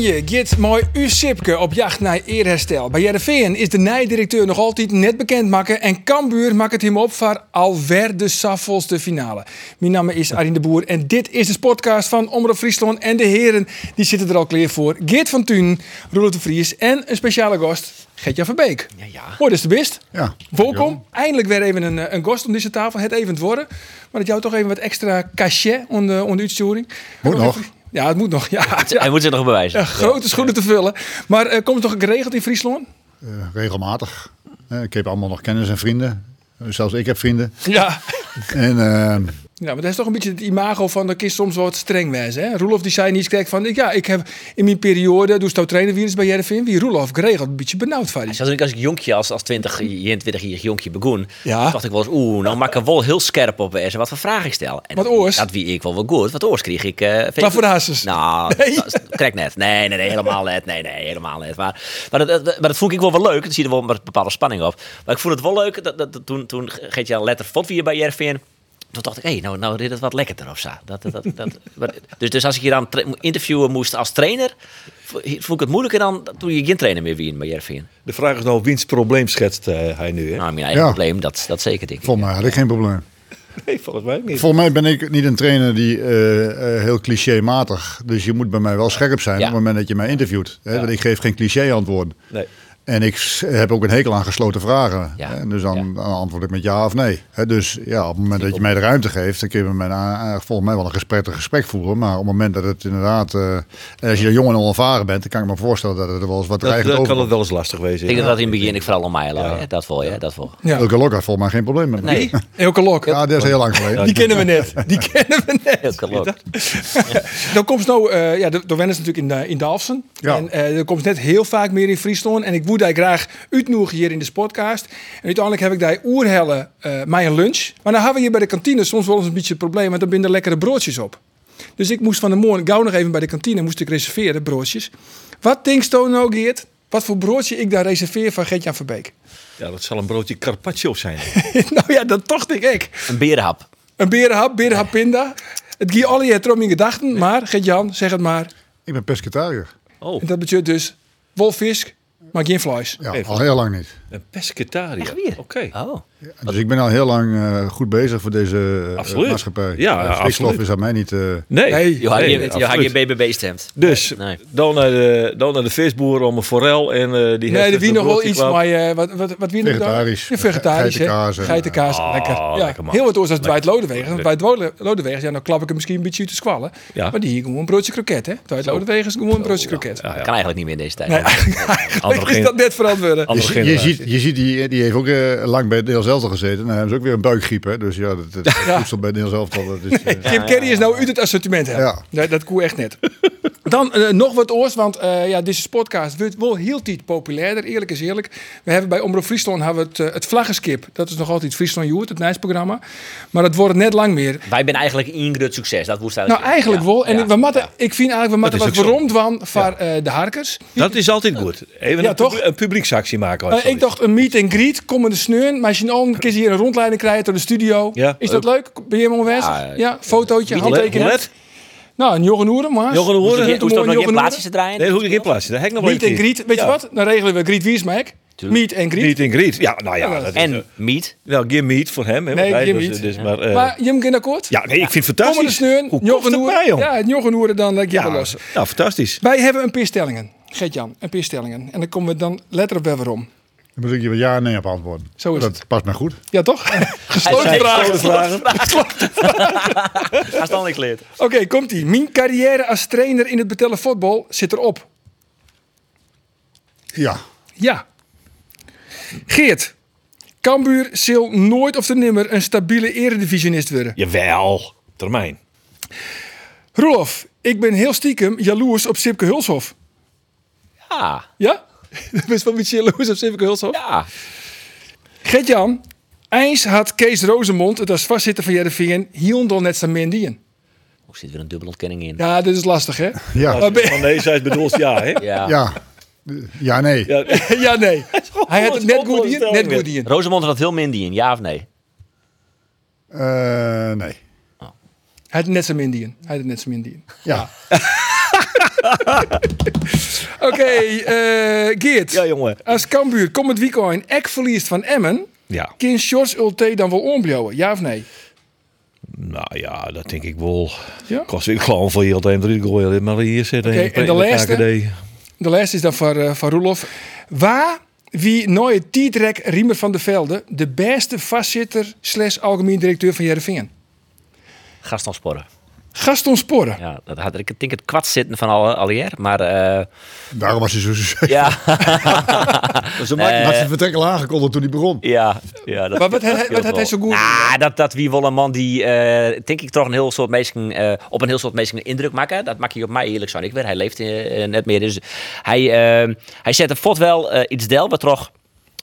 Oranje gaat mooi Sipke op jacht naar eerherstel. Bij Jereveen is de nijdirecteur nog altijd net bekend maken en Cambuur maakt het hem op voor alweer de safvolste finale. Mijn naam is Arjen de Boer en dit is de podcast van Omroep Friesland en de heren die zitten er al klaar voor. Geert van Tuin, Roelof de Vries en een speciale gast, Gertjan Verbeek. Ja, ja. Mooi, dat is de best. Ja. Welkom. Eindelijk weer even een, eh, een gast om deze tafel. Het even het worden. Maar dat jou toch even wat extra cachet onder, onder de uitsturing. Moet nog. Even- Ja, het moet nog. Ja, ja. Hij moet zich nog bewijzen. Ja, grote schoenen te vullen. Maar eh, komt het toch geregeld in Friesland? Eh, regelmatig. Eh, ik heb allemaal nog kennis en vrienden. Zelfs ik heb vrienden. Ja. En eh, Ja, maar dat is toch een beetje het imago van de kist soms wat streng. Hè? Roelof die zei niet kijk van, ik- ja, ik heb in mijn periode, toen ik trainer wie is bij Jervin, wie Roelof geregeld, een beetje benauwd van die. Zelfs als ik jonkje, als, als 20, 21 jonkje begon, Ja. dacht ik wel eens, oeh, nou maak ik er wel heel scherp op wezen wat voor vraag ik stel. En Wat oors? Dat wie ik wel wel goed. Wat oors kreeg ik. eh voor hazes? Nou, Nee. dat krijg net. Nee, nee, nee, helemaal net. Nee, nee, helemaal net. Maar, maar, dat, dat, maar dat vond ik wel wel leuk. Er zit er wel een bepaalde spanning op. Maar ik vond het wel leuk dat, dat, dat toen, toen Geert-Jan Letter vond weer bij JRVN. Toen dacht ik, hé, nou, nou dit is wat lekkerder of zo. Dat, dat, dat, dat, maar- dus, dus als ik je dan tra- interviewen moest als trainer, vond ik het moeilijker dan toen je geen trainer meer wie bij JRVN. De vraag is nou, wiens probleem schetst eh, hij nu? Hè? Nou, mijn eigen Ja. probleem, dat, dat zeker, denk ik. volgens mij had ik geen probleem. Nee, volgens mij niet. Volgens mij ben ik niet een trainer die eh, eh, heel clichématig. Dus je moet bij mij wel scherp zijn Ja. op het moment dat je mij interviewt. Hè? Want ik geef geen cliché antwoorden. Nee. En ik heb ook een hekel aan gesloten vragen. Ja. Hè? Dus dan, dan antwoord ik met ja of nee. Hè? Dus ja, op het moment dat je mij de ruimte geeft, dan kun je met mij volgens mij wel een gesprek, een gesprek voeren. Maar op het moment dat het inderdaad, eh, en als je jong en onervaren bent, dan kan ik me voorstellen dat er wel eens wat Dat, dreigend dat over kan het wel eens lastig wezen. Ik denk dat dat in het begin ik vooral om mij lag. Hè. Dat wel, ja, dat wel. Ja, Elke Lok had volgens mij geen probleem met me. Nee, Elke Lok. Ja, dat is heel lang geleden. Die kennen we net. Die kennen we net. heel klopt. Dan komt nou, eh ja, de, de wennen is natuurlijk in, de, in Dalfsen. Ja. En eh er komt net heel vaak meer in Friesland. En ik woe daar graag uitnodigen hier in de podcast. En uiteindelijk heb ik daar oerhellen eh mij een lunch. Maar dan hebben we hier bij de kantine soms wel eens een beetje een probleem. Want dan binnen er lekkere broodjes op. Dus ik moest van de morgen gauw nog even bij de kantine moest ik reserveren, broodjes. Wat denkt je nou, Geert? Wat voor broodje ik daar reserveer van Gertjan Verbeek? Ja, dat zal een broodje carpaccio zijn. nou ja, dat dacht ik ik. Een berenhap. Een berenhap, berenhap pinda. Het gie alle het erom in gedachten. Maar, Gertjan, zeg het maar. Ik ben pescatariër. Oh, En dat betekent dus wolfisk, maar geen vlees. Ja, al heel lang niet. Een pescatariër. Echt weer? Oké. Oh. Dus ik ben al heel lang eh, goed bezig voor deze eh, Absoluut. maatschappij. Ja, absoluut. is aan mij niet... eh, Nee. Nee. Je had nee, je, je, had je absoluut. BBB stemt. Dus, Nee. dan, naar de, dan naar de visboer om een forel en eh, die Nee, heeft er wie een nog wel iets, maar eh, wat, wat, wat wie nog daar? Vegetarisch. Ja, vegetarisch? Geitenkaas en- Geitenkaas, Ah, lekker. Ja, lekker, heel wat oors als Dwight Lodewegen. Want Dwight Lode- Lodewegen, ja, dan klap ik hem misschien een beetje uit de squallen. Ja. Maar die hier gewoon een broodje kroket, hè? Dwight Lodewegen is gewoon een broodje kroket. Ja, ja. Kan eigenlijk niet meer in deze tijd. Nee, eigenlijk is dat net verantwoorden. je ziet, je ziet die, die heeft ook eh, lang bij het Nederlands Elftal gezeten. En dan hebben ze ook weer een buikgriep. Hè? Dus ja, dat, dat, voedsel bij Nederlands Elftal. Dat is, eh, Kim Kerry is nou uit het assortiment. Hè? Ja. Dat koe echt net. Dan eh, nog wat oors, want eh, ja, deze podcast wordt wel heel tijd populairder, eerlijk is eerlijk. We hebben bij Omroep Friesland hebben we het, eh, het vlaggenskip. Dat is nog altijd Friesland Joert, het Nijsprogramma. Maar dat wordt net lang meer. Wij zijn eigenlijk groot succes. Dat moest Nou, eigenlijk wel. En we moeten, ik vind eigenlijk, we moeten is wat verromd van voor eh, de harkers. Dat is altijd goed. Even Ja, een, toch? een publieksactie maken. Eh, ik dacht een meet and greet, komende sneun. Maar als je nou een keer hier een rondleiding krijgt door de studio. Ja, is dat leuk? Ben je helemaal? Ja, Ja, fotootje, handtekening. Nou, een Jochen Oeren, maar. Jochen de Hoeren. je Hoe nog mooi geen Jochen plaatsjes te draaien? Nee, hoe ik geen plaatsje. Daar heb ik nog wel Meet keer. greet, weet je Ja. wat? Dan regelen we Greet Wiesmek. Meet and greet. Meet and greet. Ja, nou ja. Dat is, eh, En meat. wel, geen meet voor hem. Hè, Nee, geen dus- meet. Dus, maar, eh, maar je hem geen akkoord? ja, nee, ik vind het fantastisch. sneun, Hoe komt Jochen het Oeren. bij, jong? Ja, het Jochen dan leg je Ja, los. nou, fantastisch. Wij hebben een paar stellingen. Geert-Jan, een paar stellingen. En dan komen we dan letterlijk weer waarom. Dan moet ik je met ja en nee op antwoorden. Zo is dat het. past mij goed. Ja, toch? Gesloten vragen. vragen. Dan ik leert. Oké, komt-ie. Mijn carrière als trainer in het betellen voetbal zit erop. Ja. Ja. Geert, Cambuur zal nooit of te nimmer een stabiele eredivisionist worden. Jawel. Termijn. Rolf, ik ben heel stiekem jaloers op Sipke Hulshof. Ja. Ja? Best wel een beetje jaloers op Hulshof. Ja. Gert-Jan, Eens had Kees Rozemond, het als voorzitter van Jereveen, Hiondol net zijn mindien. Ook zit weer een dubbele ontkenning in. Ja, dit is lastig, hè? Ja, Maar ben- Van nee, zij bedoelt ja, hè? Ja. ja. Ja, nee. Ja. ja, nee. Hij had het net goed in, net goed in. Rosemond had heel minder in, ja of nee? Eh, nee. Hij had net zijn mindien. Hij had net zijn mindien. Ja. Oké, eh, Geert. Ja, jongen. Als Cambuur komend weekend ek verliest van Emmen, Ja. kan Sjors Ulte dan wel omblijven? Ja of nee? Nou ja, dat denk ik wel. Ja? Kost ik gewoon voor heel tijd drie gooien. Maar hier zitten Oké, in en de laatste? De laatste is dan van, eh, van Roelof. Waar wie nooit Tietrek Riemer van der Velde de beste vastzitter slash algemeen directeur van Jereveen? Gaston Sporren. Gaston Sporren. Ja, dat had ik denk het kwart zitten van al, alweer. Maar eh, Daarom was hij zo succesvol. ja, Ze maakte had zijn vertrekken aangekondigd toen hij begon. ja, ja. Dat, Maar wat, wat had hij zo goed? Nou, dat, dat wie wel een man die, eh, denk ik, toch een heel soort mensen, eh, op een heel soort mensen indruk maken. Dat maak je op mij eerlijk zo ik weer. Hij leeft eh, net meer. Dus hij, eh, hij zette voort wel eh, iets del wat toch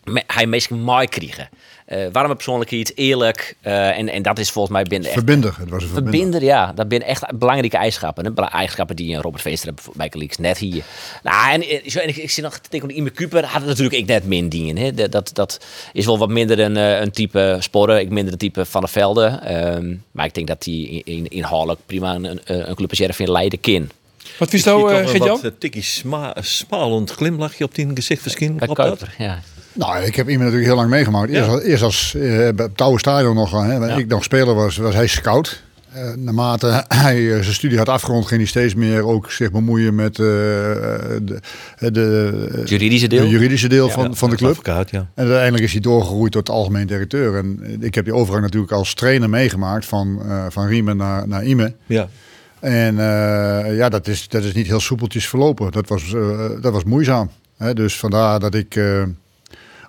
me- hij mensen mooi kregen. Eh warme persoonlijkheid, eerlijk. eh, en, en dat is volgens mij binnen echt Verbinder. Het was een verbinder. Verbinder, ja. Dat zijn echt belangrijke eigenschappen. Hè? Eigenschappen die een Robert Veester bij Leaks net hier. Nou, en, en, zo, en ik, ik zie nog te denken, Ime Kuper had het natuurlijk ik net min dienen. Hè? Dat, dat, dat is wel wat minder een, eh, een type sporen. Ik minder een type Van der Velde. Ehm, maar ik denk dat hij in, in, inhoudelijk prima een, een, een club als Jereveen leiden kan. Wat vies nou, uh, een Gert-Jan? wat eh, tikkie sma smalend glimlachje op die gezicht verschijnen. Bij Klopt dat? Kuiper, ja. Nou, ik heb iemand natuurlijk heel lang meegemaakt. Eerst, Ja. als, eerst als eh, bij het Touwe Stadion nog, hè, waar Ja. ik nog speler was, was hij scout. Eh, naarmate hij eh, zijn studie had afgerond, ging hij steeds meer ook zich bemoeien met eh, de, de, Het juridische deel. de juridische deel van, van de club. Advocaat, ja. En uiteindelijk is hij doorgegroeid tot algemeen directeur. En ik heb die overgang natuurlijk als trainer meegemaakt van, eh, van Riemen naar, naar Ime. Ja. En eh, ja, dat is, dat is niet heel soepeltjes verlopen. Dat was, eh, dat was moeizaam. Hè? Dus vandaar dat ik eh,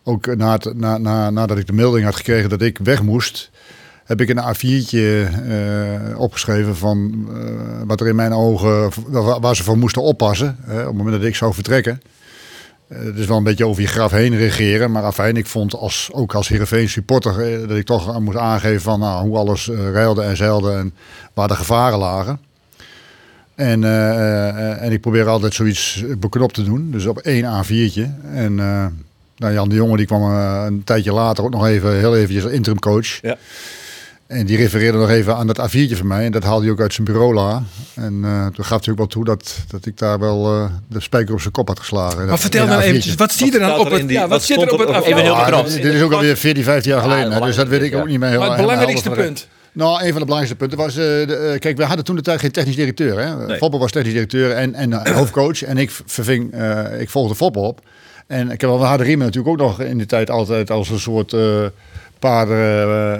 ook na na, na, nadat ik de melding had gekregen dat ik weg moest, heb ik een A4'tje eh, opgeschreven van eh, wat er in mijn ogen, waar, ze voor moesten oppassen. Op het moment dat ik zou vertrekken. Eh, Het is wel een beetje over je graf heen regeren. Maar afijn, ik vond als, ook als Heerenveen supporter dat ik toch moest aangeven van nou, hoe alles ruilde en zeilde en waar de gevaren lagen. En, en ik probeer altijd zoiets beknopt te doen. Dus op één A4'tje. En nou, Jan de Jonge die kwam eh, een tijdje later ook nog even heel eventjes als interim coach. Ja. En die refereerde nog even aan dat A4'tje van mij. En dat haalde hij ook uit zijn bureau la. En eh, toen gaf hij ook wel toe dat, dat ik daar wel eh, de spijker op zijn kop had geslagen. Maar Dat vertel dan A4'tje. eventjes, wat zie je er dan staat op het... die- Ja, wat wat zit er op het er op- A4'tje? Even heel Ja, beknopt. dit dit is ook alweer 14, 15 jaar geleden. hè, dus dat weet ik ook niet meer heel Maar het belangrijkste helder punt. Nou, een van de belangrijkste punten was... de, kijk, we hadden toen de tijd geen technisch directeur. Hè? Nee. Was technisch directeur en, en hoofdcoach. En ik verving... eh, ik volgde Foppe op. En ik heb hadden Riemen natuurlijk ook nog in de tijd altijd als een soort... eh paarden, eh,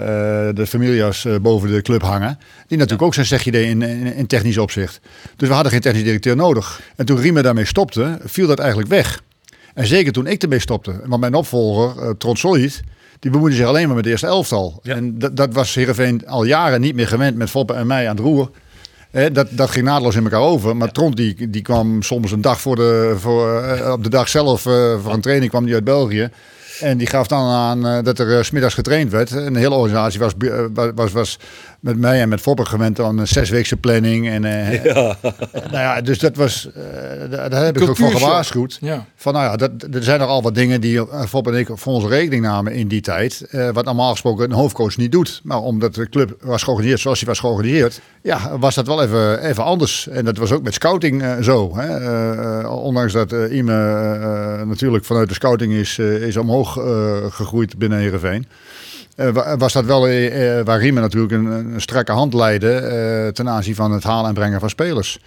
eh, de familias boven de club hangen. Die natuurlijk ook zijn zegje deed in, in, in technisch opzicht. Dus we hadden geen technisch directeur nodig. En toen Riemen daarmee stopte, viel dat eigenlijk weg. En zeker toen ik ermee stopte. Want mijn opvolger, uh, Trot Solid, die bemoeide zich alleen maar met de eerste elftal. Ja. En dat, dat was Heerenveen al jaren niet meer gewend met Foppe en mij aan het roer. Dat, dat ging naadloos in elkaar over. Maar Tront die, die kwam soms een dag voor de, voor, eh, op de dag zelf eh, voor een training kwam die uit België. En die gaf dan aan eh, dat er 's smiddags getraind werd. En de hele organisatie was, was, was met mij en met Foppe gewend aan een zesweekse planning. En, eh, Ja. nou ja, dus dat was, eh, daar daar heb ik ook voor gewaarschuwd. Ja. Van nou ja, dat, er zijn er al wat dingen die uh, Fopp en ik voor onze rekening namen in die tijd. eh, wat normaal gesproken een hoofdcoach niet doet. Maar omdat de club was georganiseerd zoals hij was georganiseerd. Ja, was dat wel even, even anders. En dat was ook met scouting eh, zo. Hè. Eh, eh, ondanks dat eh Ime eh, natuurlijk vanuit de scouting is, eh, is omhoog eh, gegroeid binnen Heerenveen. Eh, wa- was dat wel eh, eh, waar Riemen natuurlijk een, een strakke hand leidde ten aanzien van het halen en brengen van spelers.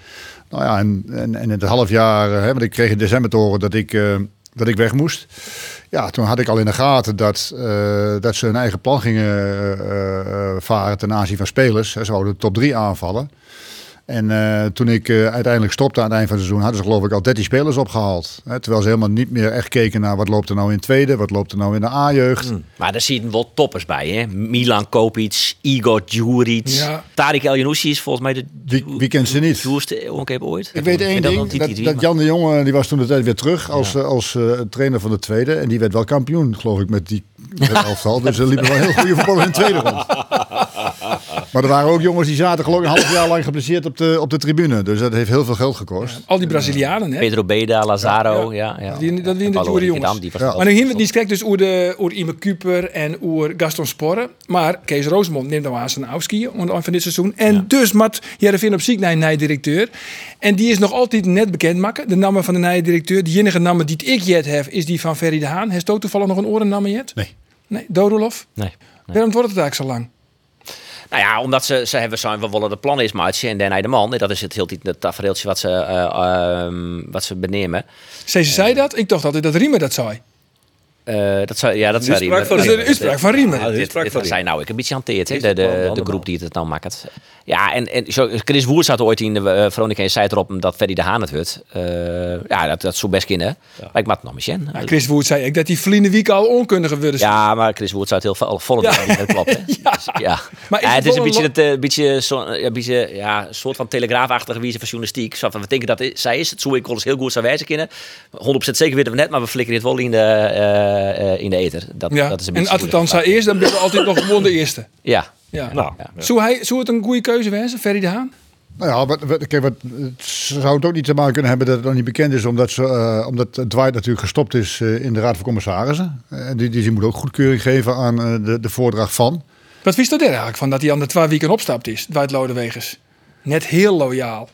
Nou ja, en, en, het half jaar, hè, want ik kreeg in december te horen dat ik, dat ik weg moest. Ja, toen had ik al in de gaten dat, dat ze hun eigen plan gingen varen ten aanzien van spelers. Ze wouden de top 3 aanvallen. En eh, toen ik eh, uiteindelijk stopte aan het eind van het seizoen, hadden ze geloof ik al 13 spelers opgehaald. Hè, terwijl ze helemaal niet meer echt keken naar wat loopt er nou in het tweede, wat loopt er nou in de A-jeugd. Maar daar zitten wel toppers bij, hè? Milan Kopic, Igor Djuric, Ja. Tarik El Yanoussi is volgens mij de Wie, wie kent ze niet? duurste onkeep ooit. Ik weet één ding, dat, Jan de Jonge, die was toen de tijd weer terug als, eh, als eh, trainer van de tweede. En die werd wel kampioen, geloof ik, met die elftal. Dus er liepen wel heel goede voetballers in de tweede rond. Maar er waren ook jongens die zaten geloof ik een half jaar lang geblesseerd op de, op de tribune. Dus dat heeft heel veel geld gekost. Al die Brazilianen, hè? Pedro Beda, Lazaro, ja. ja, Die- dat in de jongens. Maar nu hebben we het niet krijgt dus oer de oer Ime Kuper en oer Gaston Sporre. Maar Kees Roosmond neemt nou aan zijn afskiën aan het eind van dit seizoen. En dus mat Jerevin op ziek naar een directeur. En die is nog altijd net bekend maken. De naam van de nieuwe directeur. De enige naam die ik jet heb is die van Ferry de Haan. Heeft ook toevallig nog een orennaam jet? Nee. Nee, Dodolof. Nee. Waarom wordt het eigenlijk zo lang? Nou ja, omdat ze, ze hebben zijn we willen de plan is maatje en daarna de man. Dat is het heel het tafereeltje wat ze, eh, ehm, wat ze benemen. Ze zei dat. Ik dacht altijd dat Riemer dat zei. Eh, dat zou, ja, dat zou Riemer- van Dat is de uitspraak van Riemer. Ja, dit, van hij nou ik een beetje hanteerd, De, de, de groep die het nou maakt. Ja, en, en zo, Chris Woert zat ooit in de uh, Veronica en zei erop dat Ferry de Haan het wordt. Eh, ja, dat, dat zou best kunnen. Maar ik maak het nog misschien. Ja, Chris Woert zei ik dat die verliezen week al onkundige worden. Ja, maar Chris Woert zou het heel veel volle Ja. dat klopt. Hè? Ja. Dus, ja. Maar is het het is een beetje, een het, eh, beetje, zo, ja, beetje ja, een soort van telegraafachtige wijze van journalistiek. Zo van, we denken dat zij is. Het zou ik wel eens heel goed zou wijzen kunnen. 100% zeker weten we net, maar we flikkeren het wel in de, eh, eh, in de ether. Dat, Ja, dat is een en beetje als het dan zei eerst, dan ben je altijd nog gewoon de eerste. Ja. Ja. Nou, Zou, hij, zou het een goede keuze wezen, Ferry de Haan? Nou ja, wat, wat, kijk, wat, het zou het ook niet te maken kunnen hebben dat het nog niet bekend is, omdat, ze, eh, omdat Dwight natuurlijk gestopt is eh, in de Raad van Commissarissen. Eh, die, die, die moet ook goedkeuring geven aan eh, de, de voordracht van. Wat wist er eigenlijk van dat hij aan de twee weken opstapt is, Dwight Lodewegers? Net heel loyaal.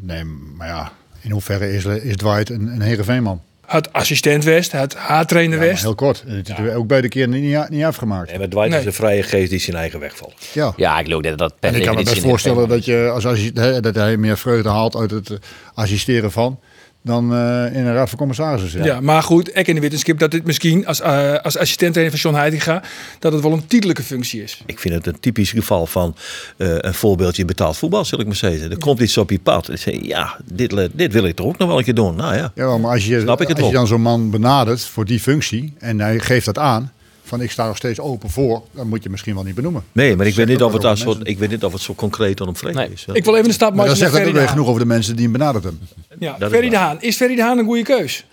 Nee, maar ja, in hoeverre is, is Dwight een, een Heerenveenman? Het assistent West, het haartrainer Ja, maar West. heel kort. En het is ook beide keer niet, niet afgemaakt. En met Dwight Nee. is een vrije geest die zijn eigen weg volgt. Ja. ja, ik geloof dat dat per En ik kan me best voorstellen dat, je, als, dat hij meer vreugde haalt uit het eh, assisteren van dan eh, in een raad van commissarissen Ja. maar goed, ik in de wetenschap dat dit misschien als, eh als assistent-trainer van John Heitinga, dat het wel een titelijke functie is. Ik vind het een typisch geval van eh, een voorbeeldje betaald voetbal, zal ik maar zeggen. Er komt iets op je pad. En zeg je, ja, dit, dit wil ik toch ook nog wel een keer doen. Nou ja. Ja, maar als je, Snap ik het als je dan zo'n man benadert voor die functie en hij geeft dat aan, van ik sta nog steeds open voor, dan moet je misschien wel niet benoemen. Nee, maar ik weet niet of het, soort, ik weet niet of het zo concreet en omvredig Nee. is. hè. Ik wil even een stap Maar maken dat naar zegt dat ook de weer genoeg over de mensen die hem benaderd hebben. Ja, Dat is Ferry de. Haan. Is Ferry de Haan een goede keus?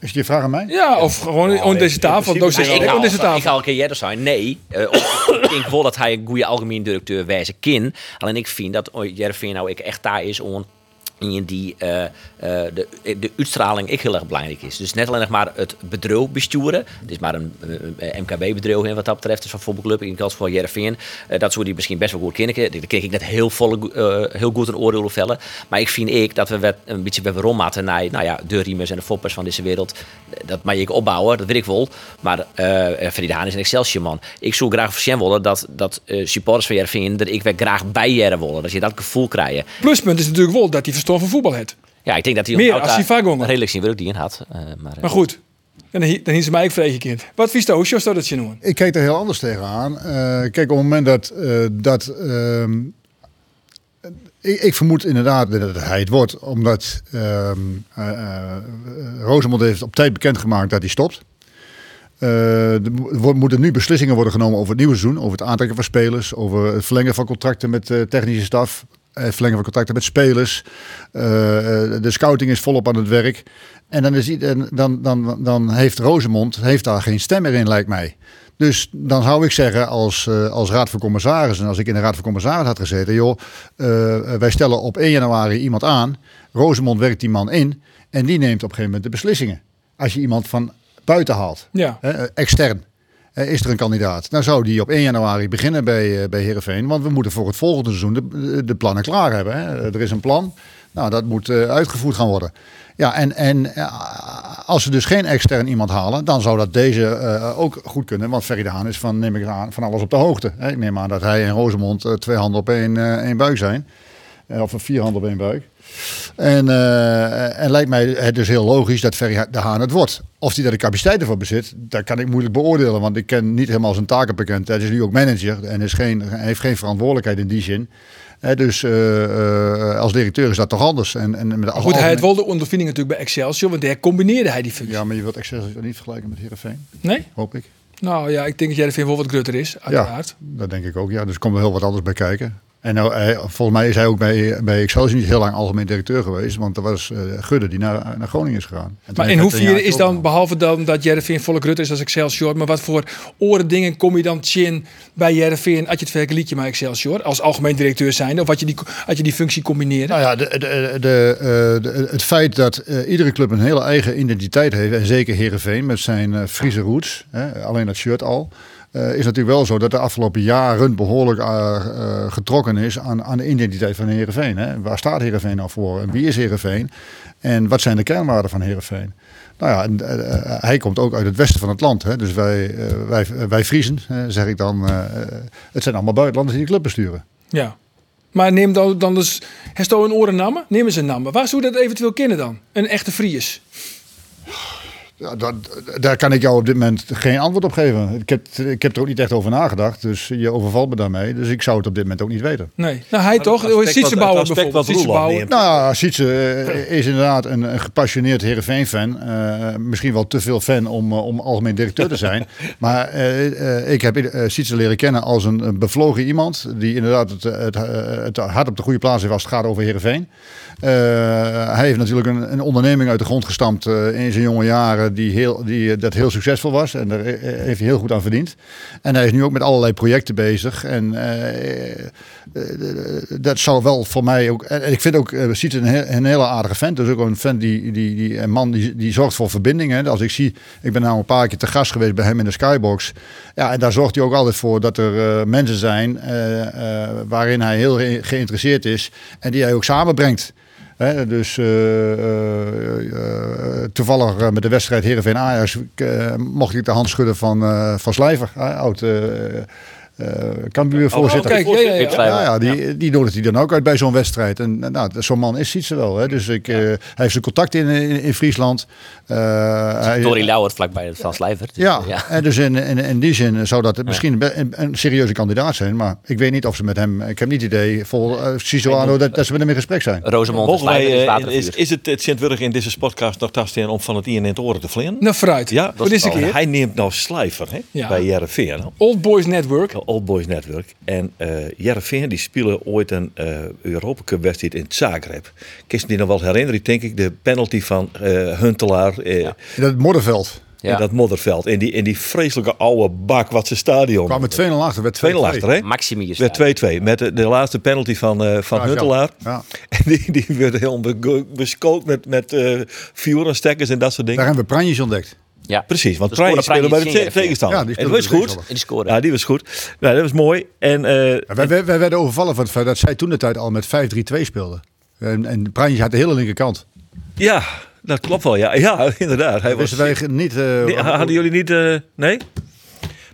Is je vraag aan mij? Ja, of gewoon Nou, aan in deze tafel. Ik haal een keer eerder zijn. Nee, eh, ik denk wel dat hij een goede algemeen directeur wijzen kan. Alleen ik vind dat Jervin nou ik echt daar is om in die eh, eh, de, de uitstraling ik heel erg belangrijk is. Dus net alleen maar het bedrijf besturen. Het is maar een, MKB-bedrijf wat dat betreft. Dus van voetbalclub in kans voor Jervin. dat zou die misschien best wel goed kennen. Daar kreeg ik net heel, volle, heel goed een oordeel vellen. Maar ik vind ik dat we wat, een beetje bij rommaten naar nou ja, de Riemers en de foppers van deze wereld. Dat mag ik opbouwen, dat weet ik wel. Maar de Haan is een Excelsior man. Ik zou graag voor willen dat, dat supporters van Jervin, dat ik weer graag bij Jervin willen. Dat je dat gevoel krijgt. Pluspunt is natuurlijk wel dat hij verstand van voetbal heeft. Ja, ik denk dat hij Meer op als hij vaak redelijk zien wil ik die in had. Eh, maar, eh, Maar goed, dan, hi- dan hield ze mij ook vreeg kind. Wat vies hoe zou dat je noemen? Ik kijk er heel anders tegenaan. Eh kijk, op het moment dat, eh, dat ehm, ik, ik vermoed inderdaad dat hij het wordt, omdat ehm eh, eh, Rosemond heeft op tijd bekendgemaakt dat hij stopt. Eh, er mo- moeten nu beslissingen worden genomen over het nieuwe seizoen, over het aantrekken van spelers, over het verlengen van contracten met eh, technische staf, eh, het verlengen van contracten met spelers. Eh, eh, de scouting is volop aan het werk. En dan, is, en dan, dan, dan heeft Rosemond heeft daar geen stem meer in, lijkt mij. Dus dan zou ik zeggen, als, eh, als raad van commissarissen, als ik in de raad van commissarissen had gezeten, joh, eh, wij stellen op 1 januari iemand aan, Rosemond werkt die man in en die neemt op een gegeven moment de beslissingen. Als je iemand van buiten haalt, Ja. hè, extern, eh, is er een kandidaat. Dan zou die op 1 januari beginnen bij, eh, bij Heerenveen, want we moeten voor het volgende seizoen de, de plannen klaar hebben. Hè. Er is een plan, nou dat moet eh, uitgevoerd gaan worden. Ja, en, en eh, als ze dus geen extern iemand halen, dan zou dat deze eh, ook goed kunnen. Want Ferry de Haan is van, neem ik aan, van alles op de hoogte. Ik neem aan dat hij en Rosemond eh, twee handen op één, eh, één buik zijn. Eh, of vier handen op één buik. En, eh, en lijkt mij het dus heel logisch dat Ferry de Haan het wordt. Of hij daar de capaciteit ervoor bezit, dat kan ik moeilijk beoordelen. Want ik ken niet helemaal zijn takenpakket. Hij is nu ook manager en is geen, heeft geen verantwoordelijkheid in die zin. Dus eh, eh, als directeur is dat toch anders. En, en met Goed, hij had wel de ondervinding natuurlijk bij Excelsior, want daar combineerde hij die functie. Ja, maar je wilt Excelsior niet vergelijken met Heerenveen, Nee? hoop ik. Nou ja, ik denk dat jij er veel wat grutter is, uiteraard. Dat denk ik ook, ja. Dus er komt er heel wat anders bij kijken. En nou, hij- volgens mij is hij ook bij, bij Excelsior niet heel lang algemeen directeur geweest. Want er was eh, Gudde die naar, naar Groningen is gegaan. Maar in hoeverre is dan, behalve dan dat Jereveen volle Rutte is als Excelsior, maar wat voor oren dingen kom je dan chin bij Jereveen als je het vergelijkt met Excelsior als algemeen directeur zijn of wat je die, als je die functie combineert? Nou ja, de, de, de, eh, het feit dat eh, iedere club een hele eigen identiteit heeft, en zeker Herenveen met zijn Friese roots, hè, alleen dat shirt al, eh, is natuurlijk wel zo dat de afgelopen jaren behoorlijk eh, eh, getrokken is aan, aan de identiteit van Herenveen. Hè. Waar staat Herenveen nou voor? En wie is Herenveen? En wat zijn de kernwaarden van Herenveen? Nou ja, en, hij komt ook uit het westen van het land. Hè. Dus wij, wij, wij Friesen, zeg ik dan, het zijn allemaal buitenlanders die de club besturen. Ja. Maar neem dan, dan dus, heeft een orennamen? Neem eens een namen. Waar zou dat eventueel kennen dan? Een echte Fries. Ja, dat, daar kan ik jou op dit moment geen antwoord op geven. Ik heb, ik heb er ook niet echt over nagedacht, dus je overvalt me daarmee. Dus ik zou het op dit moment ook niet weten. Nee. Nou, hij toch? het aspect Sietse wat- Bouwer het aspect bijvoorbeeld. Nou Sietse eh, is inderdaad een, een gepassioneerd Heerenveen-fan. Eh, misschien wel te veel fan om, eh, om algemeen directeur te zijn. maar eh, eh, ik heb uh, Sietse leren kennen als een, een bevlogen iemand... die inderdaad het, het, het hart op de goede plaats heeft als het gaat over Heerenveen. Uh, hij heeft natuurlijk een, een, onderneming uit de grond gestampt uh, in zijn jonge jaren die, heel, die dat heel succesvol was. En daar heeft hij heel goed aan verdiend. En hij is nu ook met allerlei projecten bezig. En dat zou wel voor mij ook... En ik vind ook Siet een, een hele aardige vent. Dus ook een vent die, die, die een man die, die zorgt voor verbindingen. Als ik zie, ik ben nou een paar keer te gast geweest bij hem in de Skybox. Ja, en daar zorgt hij ook altijd voor dat er mensen zijn waarin hij heel geïnteresseerd is. En die hij ook samenbrengt. Dus uh, uh, uh, toevallig met de wedstrijd Heerenveen Ajax mocht ik de hand schudden van, van Slijver, oud uh, Cambuur-voorzitter. Oh, kijk, ja, ja, ja. ja, ja die, die nodigt hij dan ook uit bij zo'n wedstrijd. En nou, zo'n man is Sietse wel. Hè. Dus ik, uh, hij heeft zijn contact in, in, in Friesland. Uh, Dorie Lauwert vlakbij van Slijver. Dus, ja, ja, en dus in, in, in die zin zou dat misschien een, een, serieuze kandidaat zijn. Maar ik weet niet of ze met hem... Ik heb niet het idee, vol uh, Cisoano, dat, dat ze met hem in gesprek zijn. Rosemond Mogen wij, uh, is, is het, het Sint-Wurg in deze podcast nog tasten om van het in het oren te vliegen? Nou, vooruit. Ja, dat is een keer. Hij neemt nou Slijver hè, ja. bij Jereveen. Old Boys Network. Old Boys Network. En uh, Jereveen die spelen ooit een uh, Europa Cup wedstrijd in Zagreb. Kist die nog wel herinneren, denk ik, de penalty van uh, Huntelaar. Ja. In dat modderveld. Ja. In dat modderveld. In die, in die vreselijke oude bak wat ze stadion. Kwam met 2-0 achter, werd 2-0 achter, hè? Maximius. Werd 2-2. Met de, de, laatste penalty van, uh, van ja, Huntelaar. Ja. En die, die werd helemaal beskookt met, met uh, en dat soort dingen. Daar hebben we Pranjes ontdekt. Ja. Precies, want Pranjes speelde bij de te tegenstander. Ja, die en dat was goed. En die scoorde. Ja, die was goed. Nou, dat was mooi. En, uh, ja, wij, wij, wij, werden overvallen van het feit dat zij toen de tijd al met 5-3-2 speelden. En, en Pranjes had de hele linkerkant. Ja, dat klopt wel. Ja, ja inderdaad. Hij was, wij niet... Uh, nee, hadden jullie niet... Uh, nee?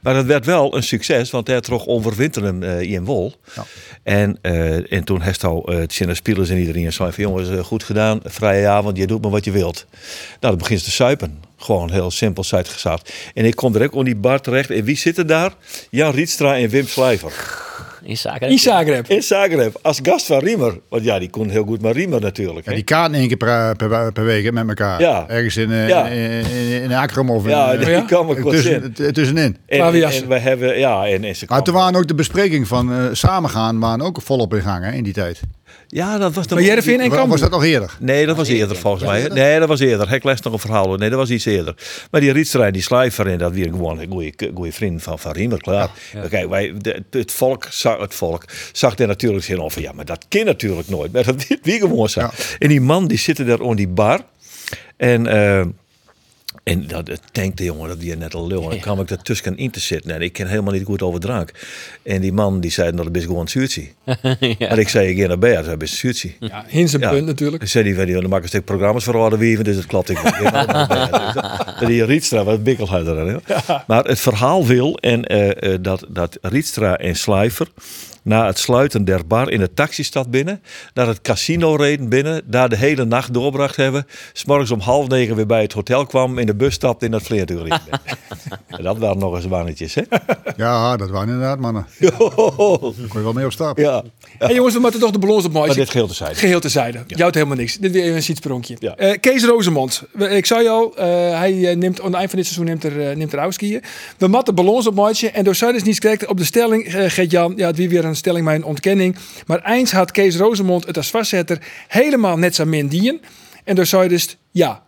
Maar dat werd wel een succes, want hij trok overwinteren uh, in Wol. Ja. En, uh, en toen heeft uh, de spelers en iedereen zei van jongens, goed gedaan, vrije avond, je doet maar wat je wilt. Nou, dan begint ze te suipen. Gewoon heel simpel uitgezet. En ik kom direct op die bar terecht. En wie zitten daar? Jan Rietstra en Wim Slijver. In Zagreb. In Zagreb. In Zagreb. Als gast van Riemer. Want ja, die kon heel goed maar Riemer natuurlijk. Ja, die kaart één keer per, per, per week met elkaar. Ja. Ergens in, uh, ja. in, in, in of ja, in, die ja? kan me tussen, tussenin. En, en, en we hebben, ja, en, en ze maar toen waren ook de bespreking van uh, samengaan waren ook volop in gang hè, in die tijd. Ja, dat was dan. Maar Jereveen en Cambuur. Was dat nog eerder? Nee, dat was eerder volgens mij. Nee, dat was eerder. Hek les nog een verhaal. Nee, dat was iets eerder. Maar die Rietstra en die Slijver en dat weer gewoon een goede vriend van Van Riemer, klaar. Ja, ja. Kijk, wij, de, het volk zag het volk zag er natuurlijk zin over. Ja, maar dat kan natuurlijk nooit. Maar dat wie gewoon zijn. Ja. En die man die zitten daar op die bar en. Uh, en dat tankte jongen, dat die net al lul. En dan kwam ik er tussen in te zitten. En ik ken helemaal niet goed over drank. En die man die zei, nou, dat is gewoon zuurtje. ja. En ik zei, ik ga naar bed, dat is zuurtje. Ja, in zijn ja. punt natuurlijk. Dan zei hij, dan maak een stuk programma's voor hadden wieven, dus het klopt. Ik dat die Rietstra, wat bikkelhuider. Ja. Maar het verhaal wil, en uh, uh, dat, dat Rietstra en Slijver na het sluiten der bar in de taxistad binnen, naar het casino reden binnen, daar de hele nacht doorbracht hebben, s'morgens om half negen weer bij het hotel kwam, in de bus stapte in dat vleertuig Dat waren nog eens mannetjes, hè? Ja, dat waren inderdaad mannen. Kon je wel mee op stap. Ja. Hey jongens, we moeten toch de balans op Maar dit geheel te zijde. Geheel te zijde. Ja. Jouwt helemaal niks. Dit weer een sietspronkje. Ja. Uh, Kees Rozemond. Ik zei al, uh, hij neemt aan het eind van dit seizoen neemt er, uh, neemt er uitskiën. We matten balans op maatje en door Zuiders niet correct op de stelling, uh, Gert-Jan, ja, het wie weer een stelling met een ontkenning. Maar eens had Kees Rozemond het als vastzetter helemaal net zo min dien. En dus zei dus ja.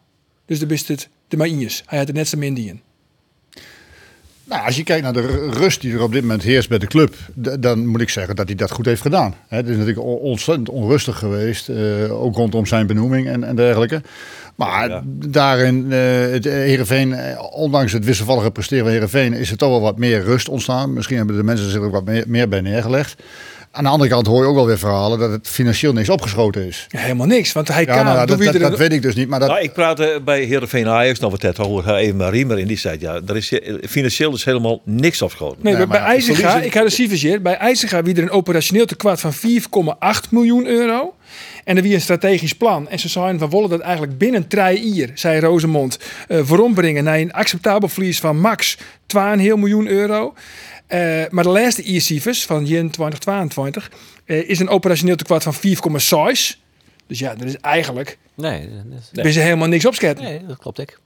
Dus dan is het de Maïnjes. Hij had het net zo min dien. Nou, als je kijkt naar de ru- rust die er op dit moment heerst bij de club, dan moet ik zeggen dat hij dat goed heeft gedaan. Het is natuurlijk on- ontzettend onrustig geweest, eh, ook rondom zijn benoeming en, en dergelijke. Maar Ja. daarin, eh het Heerenveen, eh, ondanks het wisselvallige presteren van Heerenveen, is er toch wel wat meer rust ontstaan. Misschien hebben de mensen zich er ook wat meer, meer bij neergelegd. Aan de andere kant hoor je ook wel weer verhalen dat het financieel niks opgeschoten is. Ja, helemaal niks. Want hij Ja, kan. nou, doe dat, dat, dat weet ik dus niet. Maar dat, Nou, ik praatte bij Heerenveen Ajax nog wat tijd hoor even maar Riemer in die zei ja, er is eh, financieel is helemaal niks opgeschoten. Nee, Nee, bij IJzega, ik had de cijfers hier. Bij IJzega wie er een operationeel tekort van 4,8 miljoen euro. En er wie een strategisch plan. En ze zeiden van willen dat eigenlijk binnen drie jaar, zei Rosemond, eh voorombrengen naar een acceptabel verlies van max 2,5 miljoen euro. Eh, maar de laatste IR-cijfers van 2022 eh, is een operationeel tekort van 4,6. Dus ja, dat is eigenlijk, Nee, dat, er is helemaal niks opschatten. nee, dat klopt ik.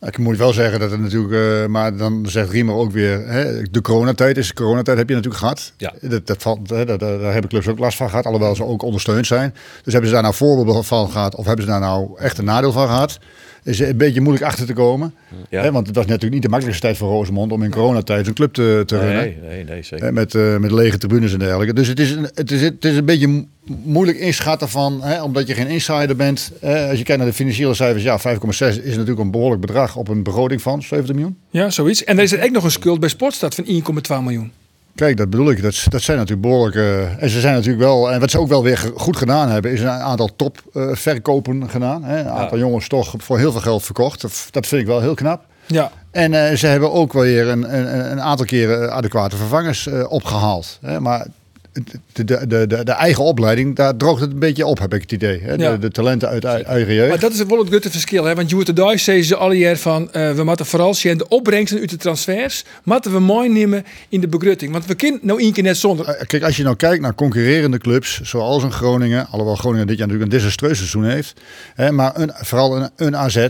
Ik moet wel zeggen dat het natuurlijk, eh, maar dan zegt Riemer ook weer, hè, de coronatijd is de coronatijd heb je natuurlijk gehad. Ja. Dat, dat valt, hè, dat, daar daar hebben clubs ook last van gehad, alhoewel ze ook ondersteund zijn. Dus hebben ze daar nou voorbeelden van gehad of hebben ze daar nou echt een nadeel van gehad? Is een beetje moeilijk achter te komen. Ja. Hè, want het was natuurlijk niet de makkelijkste tijd voor Rosemond om in coronatijd een club te, te runnen. Nee, nee, nee, zeker. Hè, met, eh, met lege tribunes en dergelijke. Dus het is een, het is, het is een beetje mo- moeilijk inschatten van, hè, omdat je geen insider bent. Hè, als je kijkt naar de financiële cijfers, ja, 5,6 is natuurlijk een behoorlijk bedrag op een begroting van 70 miljoen. Ja, zoiets. En er is er ook nog een schuld bij Sportstad van 1,2 miljoen. Kijk, dat bedoel ik. Dat, dat zijn natuurlijk behoorlijk. eh, en ze zijn natuurlijk wel. En wat ze ook wel weer goed gedaan hebben, is een aantal topverkopen verkopen gedaan. Hè. Een aantal jongens toch voor heel veel geld verkocht. Dat, vind ik wel heel knap. Ja, En eh, ze hebben ook weer een, een, een aantal keren adequate vervangers eh, opgehaald. Hè. Maar de, de, de, de, eigen opleiding, daar droogt het een beetje op, heb ik het idee. Hè. Ja. De, de talenten uit ei- eigen jeugd. Maar dat is wel het grote verschil. Hè? Want de Dijs zeggen ze alle jaar van... eh, we moeten vooral zien de opbrengsten uit de transfers... moeten we mooi nemen in de begrutting. Want we kunnen nou één keer net zonder... Eh, Kijk, als je nou kijkt naar concurrerende clubs, zoals een Groningen, alhoewel Groningen dit jaar natuurlijk een desastreus seizoen heeft, hè, maar een, vooral een, een AZ,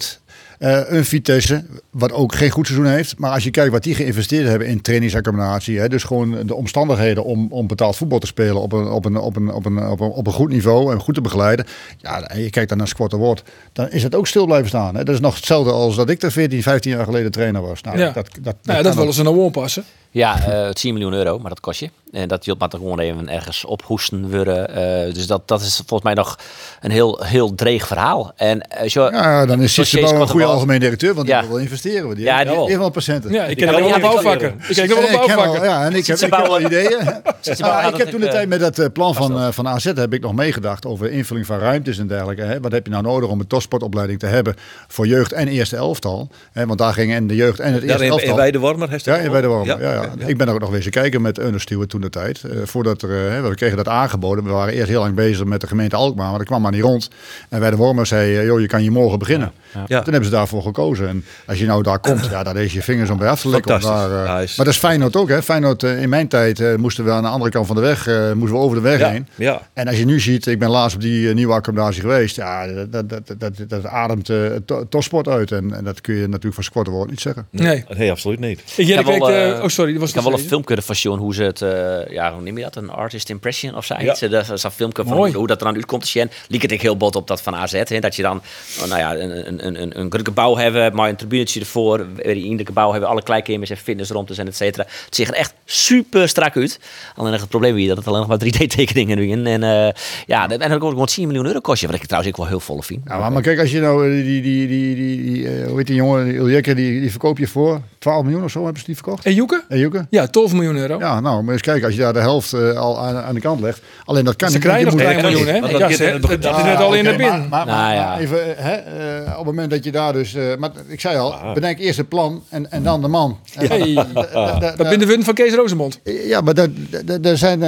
eh, een Vitesse, wat ook geen goed seizoen heeft. Maar als je kijkt wat die geïnvesteerd hebben in trainingsaccommodatie, hè, dus gewoon de omstandigheden om, om betaald voetbal te spelen op een, op, een, op, een, op, een, op, een, op een goed niveau en goed te begeleiden. Ja, en je kijkt dan naar Squad Award, dan is het ook stil blijven staan. Hè. Dat is nog hetzelfde als dat ik er 14, 15 jaar geleden trainer was. Nou, Ja. dat, dat, dat, nou, ja, dat willen ze nou aanpassen. Ja, eh 10 miljoen euro, maar dat kost je. En dat je maar gewoon even ergens ophoesten worden. Eh, dus dat, dat is volgens mij nog een heel, heel dreig verhaal. En eh, zo, Ja, dan is Sissy Jezus een goede algemeen directeur, want die Ja. wil wel investeren. want Die Ja, heeft, die- heeft wel patiënten. Ja, ik ken Ja, wel een heb ik ook bouwvakker. Ik ken wel een ik ken wel- bouwvakker. ja, en ik heb, ik heb wel bouwen- ideeën. Ik heb het toen de tijd met dat plan van, van AZ heb ik nog meegedacht over invulling van ruimtes en dergelijke. Hè. Wat heb je nou nodig om een topsportopleiding te hebben voor jeugd en eerste elftal? Hè, want daar gingen en de jeugd en het Daar eerste elftal. Weidewormer heeft Ja, dat in ook. bij de Wormen. Ja, ja. Ik ben er ook nog wezen kijken met Ernest Stewart toen de tijd. Eh, voordat er, hè, we kregen dat aangeboden. We waren eerst heel lang bezig met de gemeente Alkmaar, maar dat kwam maar niet rond. En bij de Wormer zei, eh, joh, je kan hier morgen beginnen. Ja. Toen hebben ze daarvoor gekozen. En als je nou daar komt, ja, daar is je vingers om bij af te likken. Daar, is- Maar dat is Feyenoord ook. Hè. Feyenoord, in mijn tijd eh, moesten we aan de andere kant van de weg, eh, moesten we over de weg Ja, heen. ja. En als je nu ziet, ik ben laatst op die nieuwe accommodatie geweest. Ja, dat, dat, dat, dat, dat ademt to- topsport uit. En, en dat kun je natuurlijk van Squatterwoord niet zeggen. Nee. Nee, absoluut niet. Ik Ik ik kan wel, weet, eh, eh, oh, sorry, dat was Ik kan nog wel een filmpje ervan zien hoe ze het, eh, ja, hoe noem je dat? Een artist impression of zoiets. Ja. Ja. Dat is een filmpje van Mooi. hoe, hoe dat er dan uitkomt te zien. Liek het ik heel bot op dat van AZ. Hè, dat je dan, oh, nou ja, een, een, een, een, een drukke bouw hebben, maar een tribunetje ervoor. Weer in de gebouw hebben alle kleedkamers en fitnessruimtes en et cetera. Het ziet er echt super strak uit. Alleen nog het probleem is dat het alleen nog maar 3D-tekeningen nu in. En uh, ja, en dan ook gewoon 10 miljoen euro kost je. Wat ik trouwens ook wel heel vol vind. Ja, maar, maar kijk, als je nou eh, die, die, die, die, die eh, hoe heet die jongen, die Iljekke, die, die verkoop je voor 12 miljoen of zo, hebben ze die verkocht? En Joeke? En Joeke? Ja, 12 miljoen euro. Ja, nou, maar eens kijken, als je daar de helft eh, al aan, aan de kant legt. Alleen dat kan Ze niet. krijgen want nog je 3 moet- miljoen, hè? dat Ja, ze- dat is net al in de bin. Maar, maar, maar- Nou ja. maar even, hè, eh, op het moment dat je daar dus... eh, maar ik zei al, bedenk eerst het plan en, en dan de man. Hey, da- dat ben de win van Kees Rosemond. Ja, maar dat, dat, dat zijn,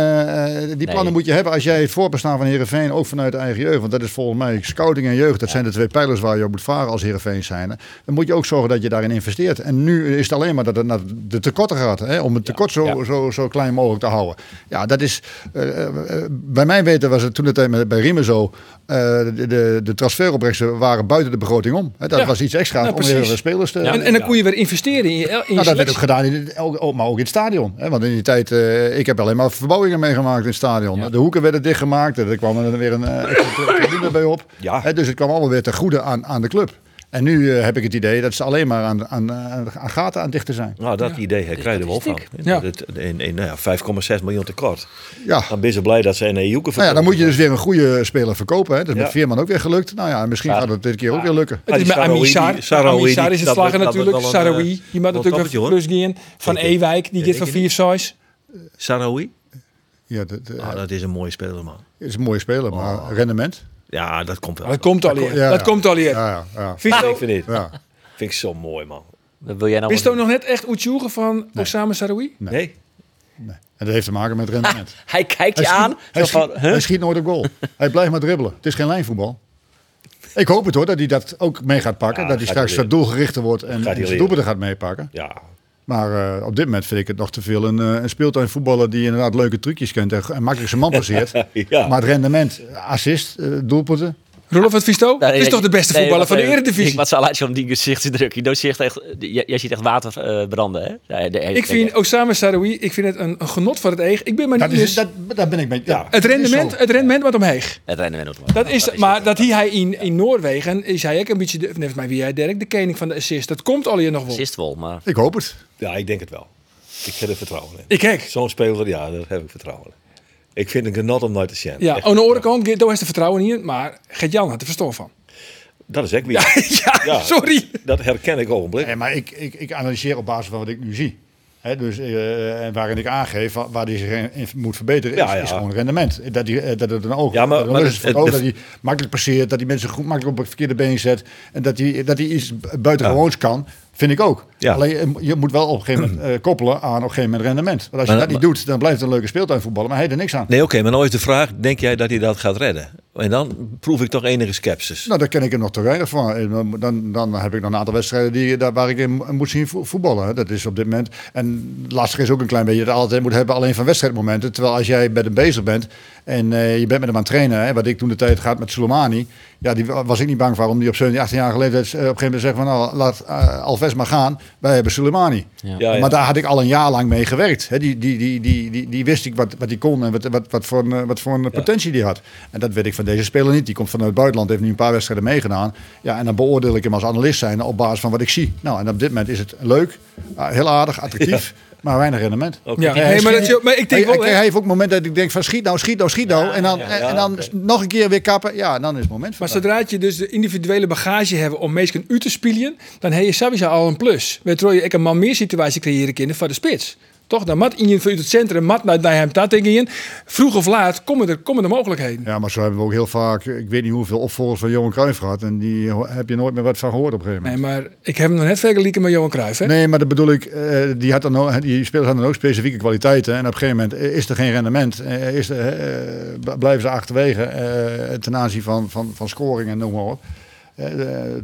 die plannen Nee. moet je hebben als jij het voorbestaan van Heerenveen ook vanuit de eigen jeugd. Want dat is volgens mij scouting en jeugd. Dat zijn de twee pijlers waar je op moet varen als Heerenveen zijn. Dan moet je ook zorgen dat je daarin investeert. En nu is het alleen maar dat het naar de tekorten gaat. Hè, om het tekort zo, ja. zo, zo klein mogelijk te houden. Ja, dat is. eh, eh, bij mij weten was het toen het met- bij Riemen zo. eh, de, de, de transferopbrengsten waren buiten de begroting om. Hè, dat Ja. was iets extra Ja, om weer spelers te. En, en dan kon je weer investeren in je, in je Nou, dat werd ook gedaan, in ook, maar ook in het stadion. Hè? Want in die tijd, eh, ik heb alleen maar verbouwingen meegemaakt in het stadion. De hoeken werden dichtgemaakt, er kwam er weer een extra tribune bij op. Ja. Hè, dus het kwam allemaal weer ten goede aan, aan de club. En nu eh, heb ik het idee dat ze alleen maar aan, aan, aan, gaten aan het dichten zijn. Nou, dat idee hè, krijg je er wel van. Ja. Dat het in, in nou ja, 5,6 miljoen tekort. Ja. Dan ben ze blij dat ze een EU Nou ja, dan moet je dus weer een goede speler verkopen. Hè? Dat is Ja. met Veerman ook weer gelukt. Nou ja, misschien gaat het dit keer ook weer lukken. Het is die met Amishar die- is het dat natuurlijk. Sarawi. eh, Die moet natuurlijk een hoor. plus gaan. Van. Ewijk. Die gaat van 4 size. Sarawi? Ja, dat, eh, Ah, dat is een mooie speler, man. is een mooie speler, maar rendement. Ja, dat komt wel. Dat komt al hier. Dat komt al hier. Ja, ja, ja. Visto, ik vind dit. ja. Vind ik zo mooi, man. Wat wil jij nou? Wist je nog net echt Oetjoegen van Osama Sarawi? Nee? Nee. En dat heeft te maken met rendement. Hij kijkt Hij je schiet, aan. hij, zo van, schiet, huh? hij schiet nooit op goal. hij blijft maar dribbelen. Het is geen lijnvoetbal. Ik hoop het hoor, dat hij dat ook mee gaat pakken. Ja, dat hij straks wat doelgerichter wordt en, en zijn doelpunten gaat meepakken. Ja. Maar eh, op dit moment vind ik het nog te veel een, eh, een speeltuinvoetballer die inderdaad leuke trucjes kent en, en makkelijk zijn man passeert. Ja. Maar het rendement, assist, eh, doelpunten. Rolf wat Visto? Het is toch de beste nee, voetballer van de. Eredivisie? Ik wat zal uit om die gezichtsdruk. Je ziet echt, jij, jij ziet echt water eh, branden, hè? Ja, de- Ik vind Osama Sarawi, ik vind het een, een genot voor het eeg. Ik ben maar Dat, niet is, dat, dat ben ik mee. Ja, het rendement, het rendement wat omheeg. het rennen we Dat is, maar dat hij in, in Noorwegen is hij ook een beetje, de, volgens mij wie jij Dirk, de koning van de assist. Dat komt al hier nog wel. Assist wel, maar... Ik hoop het. Ja, ik denk het wel. Ik heb er vertrouwen in. Ik hek. Zo'n speler, ja, daar heb ik vertrouwen in. Ik vind het een genot om nooit te zien. Ja, Echt. aan de andere kant, daar is de vertrouwen in, maar Gert-Jan had er verstand van. Dat is echt weer. ja, Ja. sorry. Dat herken ik ogenblik. Nee, maar ik, ik, ik analyseer op basis van wat ik nu zie. Hè, dus, eh, en waarin ik aangeef wa- waar hij zich in- in moet verbeteren, is, Ja, ja. is gewoon rendement. Dat, hij, eh, dat het een oog Ja, maar- dat, het maar het- is het het- oog, de- dat hij makkelijk passeert, dat hij mensen goed makkelijk op het verkeerde been zet. En dat hij, dat hij iets buitengewoons kan, vind ik ook. Ja. Alleen eh, je moet wel op een gegeven moment eh, koppelen aan op een gegeven moment rendement. Want als je Maar- dat niet doet, dan blijft het een leuke speeltuinvoetballer, maar hij heeft er niks aan. Nee, oké, maar nou is de vraag, denk jij dat hij dat gaat redden? En dan proef ik toch enige sceptisch. Nou, daar ken ik hem nog te weinig van. Dan- Dan, dan heb ik nog een aantal wedstrijden die, daar, waar ik in moet zien vo- voetballen. Dat is op dit moment. En lastig is ook een klein beetje dat je het altijd moet hebben alleen van wedstrijdmomenten. Terwijl als jij met hem bezig bent en eh, je bent met hem aan het trainen, hè, wat ik toen de tijd gaat met Soleimani. Ja, die wa- was ik niet bang voor om die op 17, 18 jaar eh, op een gegeven moment te zeggen van nou, laat eh, Alves maar gaan. Wij hebben Soleimani. Ja. Ja, ja. Maar daar had ik al een jaar lang mee gewerkt. Hè. Die, die, die, die, die, die wist ik wat, wat hij kon en wat, wat, wat voor, een, eh, wat voor een potentie die had. En dat weet ik van deze speler niet. Die komt vanuit het buitenland, heeft nu een paar wedstrijden meegedaan. Ja, en dan beoordeel ik hem als analist zijn op basis van wat ik zie. Nou, en op dit moment is het leuk, ah, heel aardig, attractief, maar weinig rendement. Oké. Ja, maar, schiet dat, je- maar ik denk hij, wel, hij, heeft ook momenten dat ik denk van schiet nou, schiet nou, schiet nou. en dan, ja, en, ja, en dan nog een keer weer kappen. Ja, dan is het moment maar van. zodra je dus de individuele bagage hebt om mensen u te spelen, dan heb je sowieso al een plus. Waardoor je ook een man meer situatie creëren kunnen voor de spits. Toch? Dan mat in je vanuit het centrum, mat naar je in. Vroeg of laat komen er, komen er mogelijkheden. Ja, maar zo hebben we ook heel vaak, ik weet niet hoeveel opvolgers van Johan Cruijff gehad. En die heb je nooit meer wat van gehoord op een gegeven moment. Nee, maar ik heb hem nog net vergeleken met Johan Cruijff. Hè? Nee, maar dat bedoel ik, eh, die, had dan ook, die spelers hadden dan ook specifieke kwaliteiten. En op een gegeven moment is er geen rendement. eh, is er, eh, blijven ze achterwege ten aanzien van, van, van scoring en noem maar op.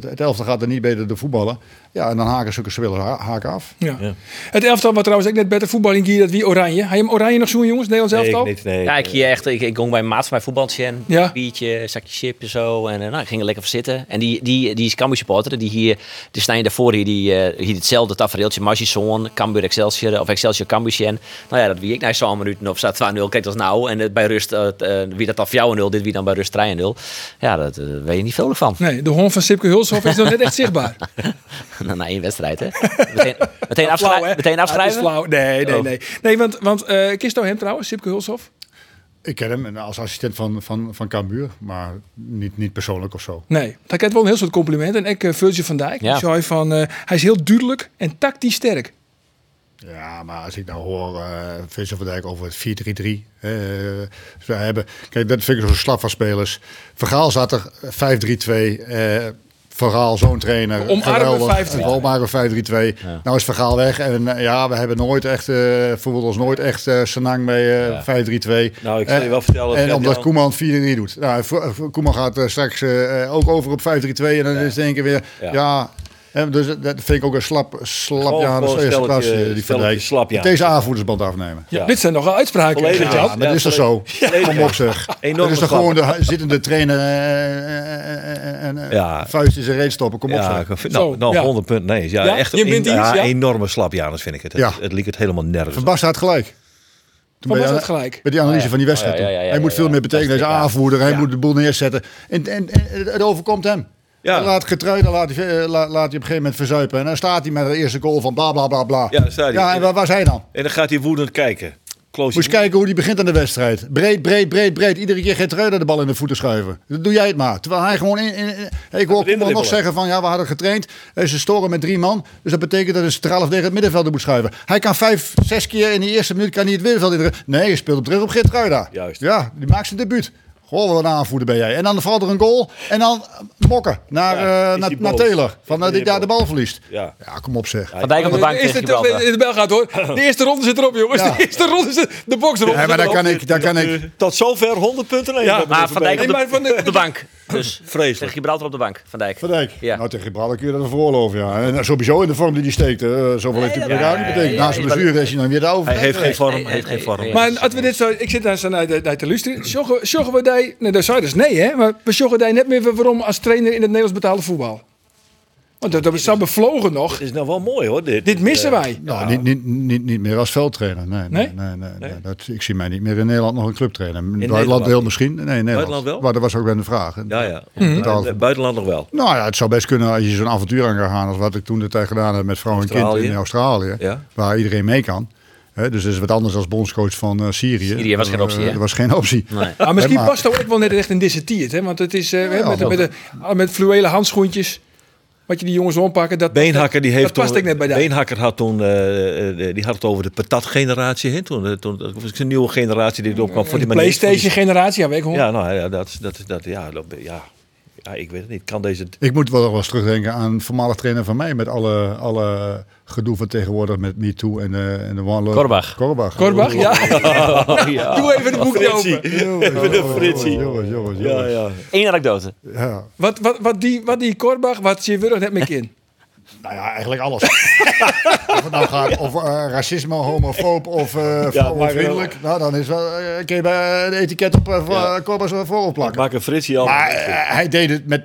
Het elftal gaat er niet beter de voetballen. Ja, en dan haken zulke spelers ha- haken af. Ja. Ja. Het elftal wat trouwens ook net beter voetbal in gier, dat wie oranje. Hij hem oranje nog zoen jongens, Nederlands Nee, elftal? ik niet, nee. Ja, ik hier echt, ik, ik ging bij een maat van mijn voetbaltje en Ja. een biertje, zakje chip en zo. En eh, nou, ik ging er lekker voor zitten. En die, die, die is Cambuur supporter, die hier, die staan daarvoor hier, die eh, hier hetzelfde tafereeltje, Magison, Cambuur Excelsior, of Excelsior Cambuur. Nou ja, dat wie ik na zo'n minuten of staat 2-0, kijk dat is nou. En eh, bij rust, wie dat dan voor jou 0, dit wie dan bij rust 3-0. Ja, dat eh, weet je niet veel van. Nee, de hond van Sipke Hulshoff is nog net echt zichtbaar. Na één wedstrijd, hè. Meteen, meteen, Flauw, hè? meteen afschrijven. flauw. Nee, nee, Oh. nee. Nee, want, want uh, Kisto hem trouwens, Sipke Hulshoff? Ik ken hem als assistent van, van, van Cambuur, maar niet, niet persoonlijk of zo. Nee, dat krijgt wel een heel soort complimenten. En ik, uh, Virgil van Dijk, Ja. zei van, uh, hij is heel duidelijk en tactisch sterk. Ja, maar als ik nou hoor uh, van Dijk over het 4-3-3. Uh, we hebben, kijk, dat vind ik zo'n slag van spelers. Vergaal zat er 5-3-2. Vergaal, zo'n trainer. Omarmen 5-3-2. Omarmen 5-3-2. Ja. Nou is Vergaal weg. En uh, ja, we hebben nooit echt, uh, voelden ons nooit echt uh, Senang mee ja. 5-3-2. Nou, ik zal je wel vertellen. En omdat. Koeman 4-3 doet. Nou, Koeman gaat straks ook over op 5-3-2. En dan is het één keer weer, ja, ja En dus dat vind ik ook een slap, slap eerste stelletje- eh, die Van slap. Deze aanvoerdersband afnemen. Ja, Ja. Dit zijn nogal uitspraken. Volledig. Ja, maar dat is toch zo? Kom op zeg. Enorme Dat is toch gewoon de zittende trainer en Ja. vuist in zijn reet stoppen. Kom op Ja, zeg. nou, nou ja. 100 punten. Nee, ja, Ja? echt Je bent een ja, ja? enorme slap, Janus, vind ik het. Het, Ja. het liep het helemaal nergens. Van Basten had gelijk. Toen Basten had gelijk. Bij die analyse van die wedstrijd. Oh, ja, ja, ja, hij moet ja, veel ja. meer betekenen. Hij is ja. aanvoerder. Hij Ja. moet de boel neerzetten. En, en, en het overkomt hem. Ja. Laat getruid, dan laat hij, eh, la- laat hij op een gegeven moment verzuipen. En dan staat hij met de eerste goal van bla bla bla bla. Ja, staat hij. Ja, en waar, waar is hij dan? En dan gaat hij woedend kijken. Close Moet je kijken hoe hij begint aan de wedstrijd. Breed, breed, breed, breed. Iedere keer Geertruida de bal in de voeten schuiven. Dat doe jij het maar. Terwijl hij gewoon... In, in, in- ik hoor Koeman nog zeggen van... Ja, we hadden getraind. Eh, Ze storen met drie man. Dus dat betekent dat een centraal tegen het middenveld moet schuiven. Hij kan vijf, zes keer in de eerste minuut kan hij het middenveld in. Nee, je speelt hem terug op Geertruida. Juist. Ja, die maakt zijn debuut. Goh, wat een aanvoerder ben jij. En dan valt er een goal. En dan mokken naar, Ja, eh, naar, naar. Taylor. Van Is dat hij hij daar de bal verliest. Ja. Ja, kom op zeg. Van Dijk op de bank Is tegen het in de bel gaat hoor. De eerste ronde zit erop, jongens. Ja. De eerste ronde zit de box erop. Ja, maar dan kan ik... Dan kan ik Tot zover 100 punten. Nee, Ja, Maar Van Dijk op de, maar van de- op de bank. Dus tegen Vreselijk. Gibraltar op de bank, Van Dijk. Van Dijk. Ja. Nou, tegen Gibraltar kun je dat veroorloven, ja. En sowieso in de vorm die hij steekt. hè. Zoveel heeft hij ja, niet betekend. ja, Na zijn ja, blessure is hij dan weer de over. Hij heeft geen vorm. heeft geen vorm. Maar als we dit zo, ik zit daar zo naar, de- naar te luisteren. Sjoggen sjoggen we nee, dat zou dus nee hè, maar we sjoggen die net meer waarom als trainer in het Nederlands betaalde voetbal. Want dat, dat is zo bevlogen nog. Het is nou wel mooi hoor. Dit, Dit missen Eh, wij. Nou, niet, niet, niet, niet meer als veldtrainer. Nee, nee, Nee? nee, nee, nee. Dat, ik zie mij niet meer in Nederland nog een clubtrainer. In, het Nederland buitenland heel niet? misschien. Nee, in Nederland. Buitenland wel? Maar dat was ook wel een vraag. Ja, ja. Eh, Buitenland nog wel. Nou ja, het zou best kunnen als je zo'n avontuur aan gaat gaan. Als wat ik toen de tijd gedaan heb met vrouw en kind in Australië. Ja. Waar iedereen mee kan. Hè, dus dat is wat anders als bondscoach van eh, Syrië. Syrië was geen optie, hè? Dat was geen optie. Nee. Maar misschien maar- past ook wel net echt in deze tiert, hè? Want het is eh, Ja, met, met, de, met fluwelen handschoentjes. Wat je die jongens ompakken, dat Beenhakker die heeft dat past toen, ik net bij dat. Beenhakker had toen, die had het over de patat-generatie. hè. Toen, toen dat was een nieuwe generatie die erop kwam. voor de die manier- PlayStation generatie, ja, weet ik wel. Ja, nou ja, dat, is- dat, is- dat, ja, dat, ja, ja, ik weet het niet. Kan deze... Ik moet wel eens terugdenken aan een voormalig trainer van mij. Met alle, alle gedoe van tegenwoordig met MeToo en, de en de One Korbach. Korbach. Korbach, ja. ja. Doe even het boekje Fritsie. open. Even de Fritsie. Jongens, jongens, Ja, jongens. ja. Eén anekdote. Ja. Wat, wat, wat, die, wat die Korbach, wat je wil net mee in. Nou ja, eigenlijk alles. of het nou gaat over eh, racisme, homofoob of eh vrouwenvriendelijk. Nou, dan is wel, eh, kun je bij een etiket op uh, Ja. Voorop plakken. Maak een Fritsie al. Maar hij deed het met,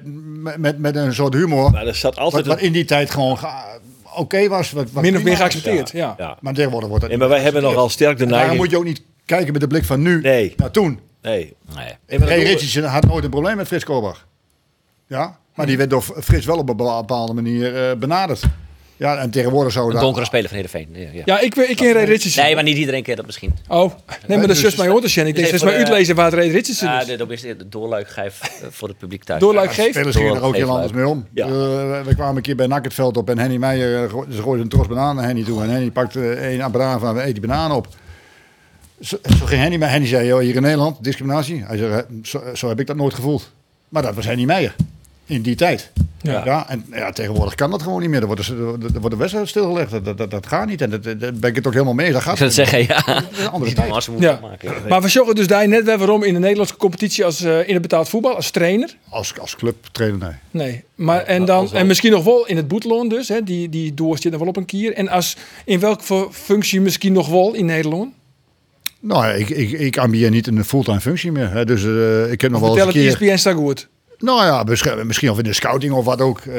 met, met, een soort humor. Maar er zat Wat, altijd... wat in die tijd gewoon ga- oké was. Wat, wat Min of meer geaccepteerd, ja. ja. Maar tegenwoordig wordt het Nee, maar wij hebben nogal sterk de neiging... moet je ook niet kijken met de blik van nu Nee. naar toen. Nee. Nee. Dat Ray Richardson had nooit een probleem met Frits Korbach. Ja, maar die werd door Frits wel op een bepaalde manier eh, benaderd. Ja, en tegenwoordig zou Een dat... donkere speler van Heerenveen. Ja, ja. Ja, ik, ik ken Ray Richardson. Nee, maar niet iedereen kent dat misschien. Oh, nee, maar dat is dus- juist mijn onderscheid. Ik denk, dus dat is maar uitlezen waar het Ray Richardson Ja, is. dit ook is de doorluik geef eh, voor het publiek thuis. Doorluik Ja, geeft. Spelers gingen er ook heel anders mee om. Ja. Eh, we- kwamen een keer bij het veld op en Henny Meijer ze gooide een tros bananen naar Henny toe. En Henny pakte een banaan van, eet die banaan op. Zo, zo ging Henny, maar Henny zei, joh, hier in Nederland, discriminatie. Hij zei, zo, zo heb ik dat nooit gevoeld. Maar dat was Henny Meijer. In die tijd. Ja. Ja. en ja, tegenwoordig kan dat gewoon niet meer. Er wordt, er, wordt een wedstrijd stilgelegd. Dat, dat, dat, dat gaat niet. En dat, ben ik het ook helemaal mee eens. Dat gaat Ik zou het niet. zeggen, ja. Dat is een andere tijd. massa Ja. maken. Maar we zorgen dus daar net wel waarom in de Nederlandse competitie als eh, in het betaald voetbal, als trainer. Als, als club trainer, nee. Nee, maar en dan en misschien nog wel in het boetloon dus, hè, die, die doorst je dan wel op een kier. En als in welke functie misschien nog wel in Nederland? Nou, ik, ik, ik ambieer niet een fulltime functie meer. Hè. Dus eh, ik heb nog wel eens Vertel een het keer... ESPN staat goed. Nou ja, misschien, misschien of in de scouting of wat ook. Eh,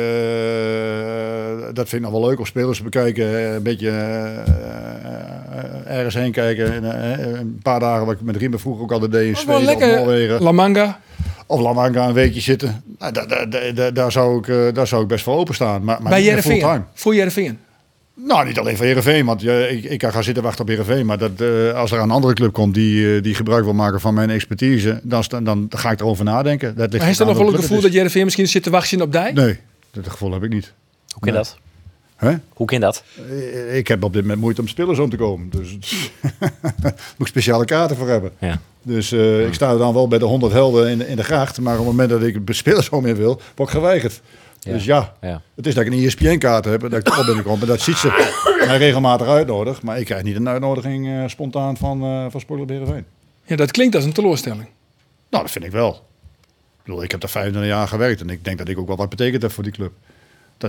dat vind ik nog wel leuk. Of spelers bekijken. eh, Een beetje eh, ergens heen kijken. En, een paar dagen wat ik met Riemen vroeger ook altijd deed in Zweden of lekker. Noorwegen. La Manga. Of Lamanga een weekje zitten. Nou, daar, daar, daar, daar zou ik, daar zou ik best voor openstaan. Maar, maar Bij. Jereveen. Voor Jereveen. Nou, niet alleen voor Heerenveen, want eh, ik, ik kan gaan zitten wachten op Heerenveen. Maar dat, eh, als er een andere club komt die, eh, die gebruik wil maken van mijn expertise, dan, dan ga ik erover nadenken. Dat ligt Maar heeft er nog wel het gevoel dat Jereveen misschien zit te wachten op is. Nee, dat gevoel heb ik niet. Hoe kan dat? Hè? Hoe kan dat? Ik heb op dit moment moeite om spelers om te komen. Dus moet ik speciale kaarten voor hebben. Ja. Dus eh, ik sta dan wel bij de 100 helden in, de- in de gracht. Maar op het moment dat ik een spelersom in wil, word ik geweigerd. Ja. Dus ja, Ja. het is dat ik een ESPN-kaart heb en dat ik toch binnenkom. En dat ziet ze mij regelmatig uitnodigt. Maar ik krijg niet een uitnodiging eh, spontaan van, eh van Sportclub Heerenveen. Ja, dat klinkt als een teleurstelling. Nou, dat vind ik wel. Ik bedoel, ik heb daar 25 jaar gewerkt en ik denk dat ik ook wel wat betekend heb voor die club.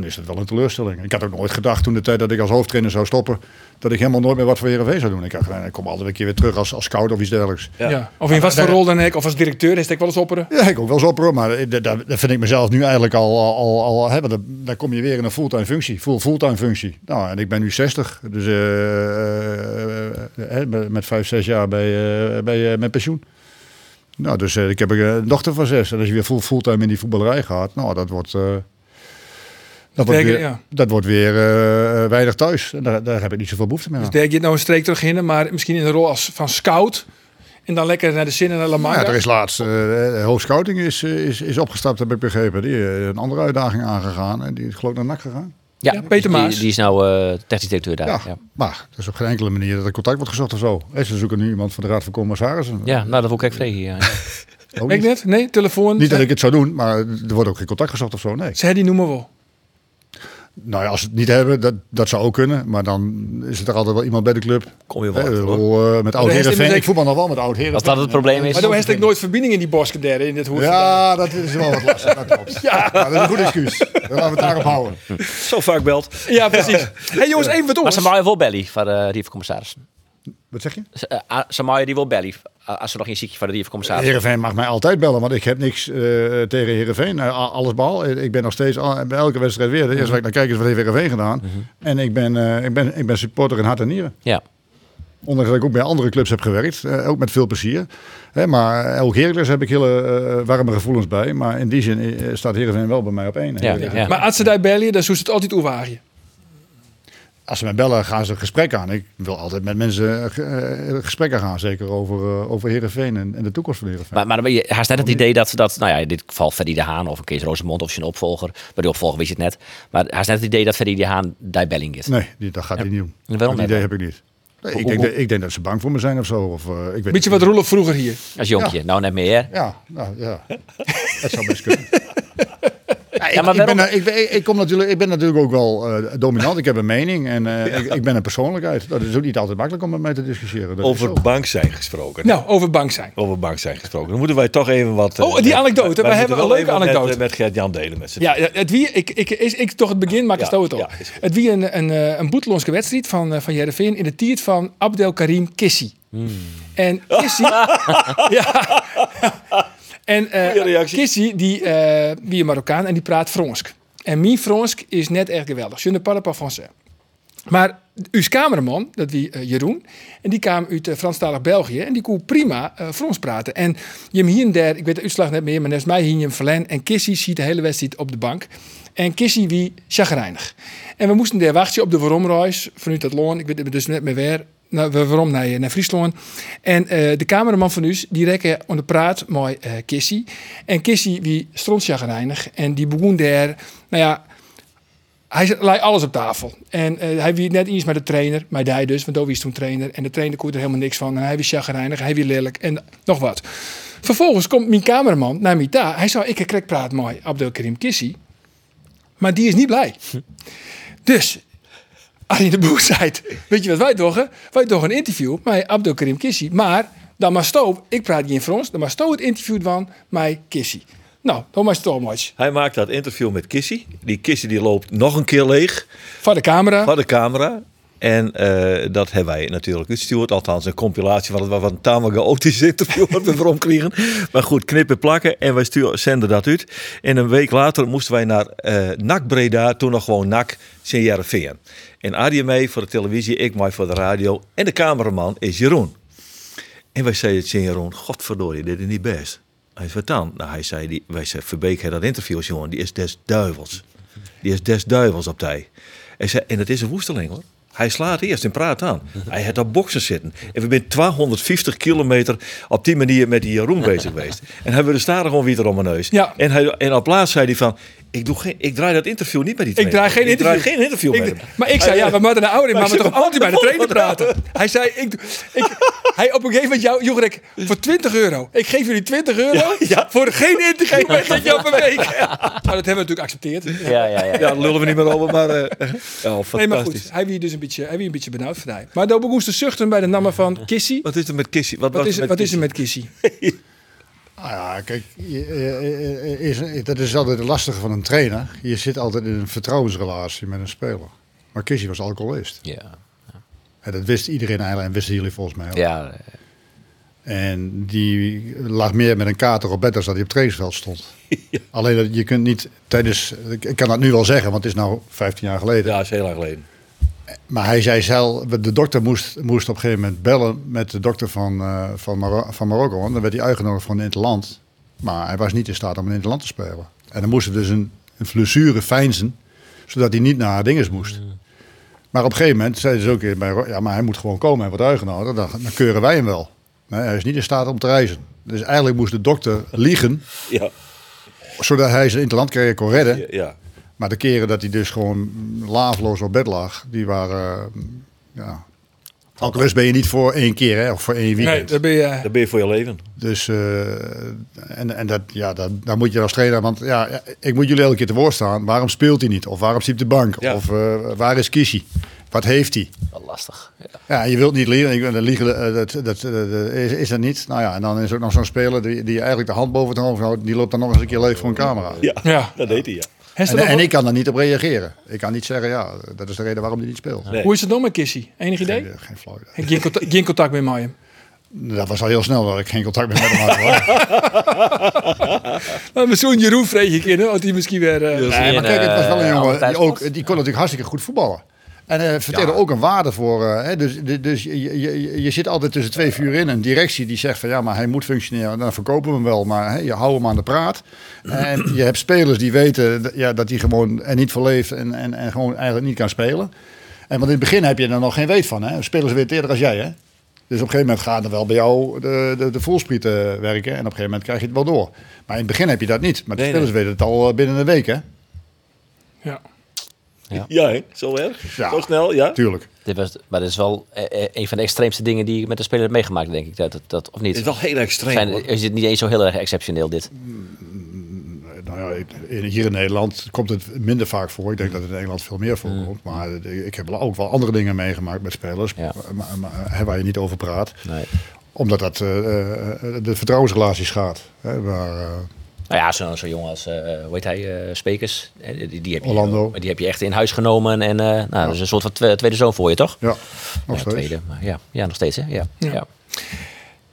Dan is het wel een teleurstelling. Ik had ook nooit gedacht toen de tijd dat ik als hoofdtrainer zou stoppen, dat ik helemaal nooit meer wat voor Heerenveen zou doen. Ik, dacht, ik kom altijd een keer weer terug als, als scout of iets dergelijks. Ja. Of in wat voor rol dan ik, of als directeur, is ik wel eens opperen. Ja, ik ook wel eens opperen, maar eh, daar vind ik mezelf nu eigenlijk al, al, al, al hebben. Dan, dan kom je weer in een fulltime functie, full, fulltime functie. Nou, en ik ben nu 60, dus uh, uh, met 5, 6 jaar bij, uh, bij uh, met pensioen. Nou, dus ik heb een dochter van 6 en als je weer full, fulltime in die voetballerij gaat, nou, dat wordt... Dat wordt, weer, ja. dat wordt weer uh, weinig thuis. En daar, daar heb ik niet zoveel behoefte meer aan. Dus denk je nou een streek terug in, maar misschien in de rol als van scout. En dan lekker naar de zin en naar La Manga. Ja, er is laatst, uh, hoofdscouting is, is, is opgestapt, heb ik begrepen. Die uh, een andere uitdaging aangegaan. En die is geloof ik naar NAC gegaan. Ja, ja Peter Maas. Die, die, is nou uh, technisch directeur daar. Ja, ja, maar er is op geen enkele manier dat er contact wordt gezocht of zo. ze zoeken nu iemand van de Raad van Commissarissen. Ja, nou dat wil ik vregen. Ja. Ook niet. net? Nee, telefoon. Niet dat ik het zou doen, maar er wordt ook geen contact gezocht of zo. Nee. Zij die noemen we. Nou ja, als ze het niet hebben, dat, dat zou ook kunnen. Maar dan is er altijd wel iemand bij de club. Kom je wel. Uh, met oud Heerenveen. Ik voetbal nog wel met oud Heerenveen. Als dat het probleem is. Maar dan heeft ik nooit verbinding in die bosken derde in dit hoofd. Ja, dat is wel wat lastig. Dat klopt. ja. dat is een goed excuus. Dan laten we het daarop houden. Zo vaak belt. Ja, precies. hey, jongens, even wat ons. Maar ze maken wel belly van uh, die commissaris. Wat zeg je? Uh, Samaya die wil belly als er nog een ziekje van de diervercommissaris. Heerenveen mag mij altijd bellen, want ik heb niks uh, tegen Heerenveen. Uh, alles behalve. Ik ben nog steeds bij elke wedstrijd weer. Eerst wat ik naar kijk is wat heeft Heerenveen gedaan. -hmm. En ik ben, uh, ik, ben, ik ben supporter in hart en nieren. Ja. Ondanks dat ik ook bij andere clubs heb gewerkt. ook met veel plezier. Hè, maar ook Heracles heb ik hele warme gevoelens bij. Maar in die zin staat Heerenveen wel bij mij op één. Ja, ja. Maar als ze daar bellen, dan zoest het altijd oerwagen als ze mij bellen, gaan ze een gesprek aan. Ik wil altijd met mensen uh, gesprekken gaan, zeker over, uh, over Heerenveen en, en de toekomst van Heerenveen. Maar, maar je haast net het idee dat, dat, nou ja, in dit geval Freddy de Haan of een Kees Rosemond of zijn opvolger, bij de opvolger weet je het net, maar haast net het idee dat Freddy de Haan daar belling is. Nee, die, dat gaat hij niet doen. En waarom dat idee heb ik niet. Nee, ik, denk dat, ik denk dat ze bang voor me zijn of zo. Of, uh, ik weet Weet je wat Roelof vroeger hier? Als jonkje, ja. nou net meer. Ja, nou, ja. dat zou best kunnen. Ja, ik, maar ik, ben, ik, ik, kom natuurlijk, ik ben natuurlijk ook wel uh, dominant. Ik heb een mening en uh, ja. ik, ik, ben een persoonlijkheid. Dat is ook niet altijd makkelijk om met mij te discussiëren. Dat over bank zijn gesproken. Nou, over bank zijn. Over bank zijn gesproken. Dan moeten wij toch even wat... Oh, die anekdote. We hebben een leuke anekdote. Met, met Gert-Jan delen met z'n Ja, het wie, ik, ik, is, ik toch het begin, maak ik ja, het op. het wie een, een, een boetelonske wedstrijd van, van Jereveen in de tiert van Abdel Karim Kissi. Hmm. En Kissi... ja... En uh, Kissy, die, uh, wie een Marokkaan en die praat Fransk. En mijn Fransk is net echt geweldig. Je ne parle pas français. Maar uw cameraman, dat wie uh, Jeroen, en die kwam uit uh, Franstalig België en die kon prima uh, Frans praten. En je hem hier en daar, ik weet de uitslag net meer, maar net mij hier hem verlen en Kissy ziet de hele wedstrijd op de bank. En Kissy wie chagrijnig. En we moesten daar wachten op de Waromreis vanuit het loon. Ik weet het dus net meer weer nou, waarom naar, naar Friesland. En uh, de cameraman van u, die rekken onder praat mooi uh, Kissy. En Kissy wie strontjagreinig. En die begon daar, nou ja, hij lei alles op tafel. En uh, hij wie net iets met de trainer, maar hij dus, want Dovi is toen trainer. En de trainer kon er helemaal niks van. En hij was chagrijnig, hij wie lelijk en nog wat. Vervolgens komt mijn cameraman naar mij daar. Hij zou, ik krek praat mooi, Abdelkarim Kissy. Maar die is niet blij. Dus Arjen de Boer zei weet je wat wij doen? Wij doen een interview met Abdel Karim Kissi. Maar dan maar stoop, ik praat niet in Frans, dan maar stoop het interview van mij Kissi. Nou, dan maar stoop Hij maakt dat interview met Kissi. Die Kissi die loopt nog een keer leeg. Van de camera. Van de camera. En uh, dat hebben wij natuurlijk uitgestuurd. Althans, een compilatie van het wat een tamelijk chaotisch interview wat we voor kregen. Maar goed, knippen, plakken en wij sturen, zenden dat uit. En een week later moesten wij naar uh, NAC Breda, toen nog gewoon NAC Sint-Jereveen. En Arie mee voor de televisie, ik mij voor de radio. En de cameraman is Jeroen. En wij zeiden tegen Jeroen, godverdorie, dit is niet best. Hij zei, dan? Nou, hij zei, die, wij zei, Verbeek had dat interview, jongen, die is des duivels. Die is des duivels op hij. En, het is een woesteling hoor. Hij slaat eerst en praat aan. Hij had op boksen zitten. En we zijn 250 kilometer op die manier met die Jeroen bezig geweest. En hebben we de staren gewoon weer om mijn neus. Ja. En, hij, en op laatst zei hij van... Ik, doe geen, ik draai dat interview niet met die trainer. Ik draai geen ik interview. Draai geen interview ik, met hem. Maar ik zei, ja, we moeten naar ouder, maar we toch altijd bij de trainer praten. Hij zei, ik, ik, hij op een gegeven moment, jou, Jorek, voor 20 euro. Ik geef jullie 20 euro ja, ja. voor geen interview met je op een week. Ja. Maar dat hebben we natuurlijk geaccepteerd. Ja, ja, ja. ja daar lullen we niet meer over, maar uh, ja, Nee, maar goed, hij wie dus een beetje, hij wie een beetje benauwd voor hij. Maar dan begon te zuchten bij de namen van Kissy. Wat is er met Kissy? Wat, wat, is, wat is er met Kissy? Ah ja, kijk, je- eh, eh, is, dat is altijd het lastige van een trainer. Je zit altijd in een vertrouwensrelatie met een speler. Maar Kissy was alcoholist. Ja. En dat wist iedereen eigenlijk en wisten jullie volgens mij ook. Ja, En die lag meer met een kater op bed als dat hij op het trainingsveld stond. Alleen dat je kunt niet tijdens, ik ik kan dat nu wel zeggen, want het is nou 15 jaar geleden. Ja, dat is heel lang geleden. Maar hij zei zelf, de dokter moest, moest op een gegeven moment bellen met de dokter van, eh, van, van Marokko. Want dan werd hij uitgenodigd voor een interland. Maar hij was niet in staat om een interland te spelen. En dan moest hij dus een, een blessure feinzen, zodat hij niet naar dinges moest. Maar op een gegeven moment zeiden ze ook weer bij, ja, maar hij moet gewoon komen en wordt uitgenodigd. Dan, dan keuren wij hem wel. Nee, hij is niet in staat om te reizen. Dus eigenlijk moest de dokter liegen, Ja, zodat hij zijn interlandcarrière kon redden. ja, ja. Maar de keren dat hij dus gewoon laafloos op bed lag, die waren. ja. Alcoholist ben je niet voor één keer hè, of voor één Nee, weekend. daar ben je... Dat ben je voor je leven. Dus eh, en, en dat, ja, dat, daar moet je als trainer, want ja, ik moet jullie elke keer te woord staan. Waarom speelt hij niet? Of waarom zit hij op de bank? Ja. Of eh, waar is Kishi? Wat heeft hij? wel lastig. Ja. Ja, je wilt niet liegen. Dat, liegen, eh, dat, dat, dat, dat is, is dat niet. Nou ja, en dan is er ook nog zo'n speler die, die eigenlijk de hand boven het hoofd houdt. Die loopt dan nog eens een keer leeg voor een camera. Ja, Ja. dat deed hij, ja. En, ik kan daar niet op reageren. Ik kan niet zeggen, ja, dat is de reden waarom hij niet speelt. Nee. Hoe is het dan met Kissy? Enig idee? Geen, geen flauw idee. Heb je geen contact, geen contact met mij? Dat was al heel snel dat ik geen contact meer met hem had. hoor. Maar mijn zoon Jeroen vreeg ik in, had hij misschien weer... eh. Nee, maar kijk, het was wel een Eh, jongen die, ook, die kon natuurlijk hartstikke goed voetballen. En hij verteerde ook een waarde voor. eh, hè, dus dus je, je, zit altijd tussen twee vuur in. Een directie die zegt van ja, maar hij moet functioneren. Dan verkopen we hem wel. Maar hè, je houdt hem aan de praat. En je hebt spelers die weten ja, dat hij gewoon er niet voor leeft. En, en, en gewoon eigenlijk niet kan spelen. En want in het begin heb je er nog geen weet van. Hè? Spelers weten eerder als jij. Hè? Dus op een gegeven moment gaat er wel bij jou de, de, de voelsprieten werken. En op een gegeven moment krijg je het wel door. Maar in het begin heb je dat niet. Maar de Nee, spelers weten het al eh, binnen een week. Hè? ja. Ja, hè? zo erg? Ja. Zo snel, ja? Tuurlijk. Dit was, maar dat is wel eh, eh, een van de extreemste dingen die ik met de speler heb meegemaakt, denk ik. Dat, dat, dat, of niet? Het is wel heel extreem. Zijn, is het niet eens zo heel erg exceptioneel, dit? Nou ja, hier in Nederland komt het minder vaak voor. Ik denk dat het in Engeland veel meer voorkomt. Maar eh, ik heb ook wel andere dingen meegemaakt met spelers. Ja. Maar, waar je niet over praat. Nee. Omdat dat de vertrouwensrelaties gaat. Hè, waar, eh, Nou ja, zo'n zo jongen als, eh hoe heet hij, eh, Spekers, die, die, heb je, Orlando. die heb je echt in huis genomen. En eh, nou, dat is een soort van twe- tweede zoon voor je, toch? ja, nog ja, steeds. tweede. Maar ja, ja, nog steeds, hè? Ja. Ja. ja.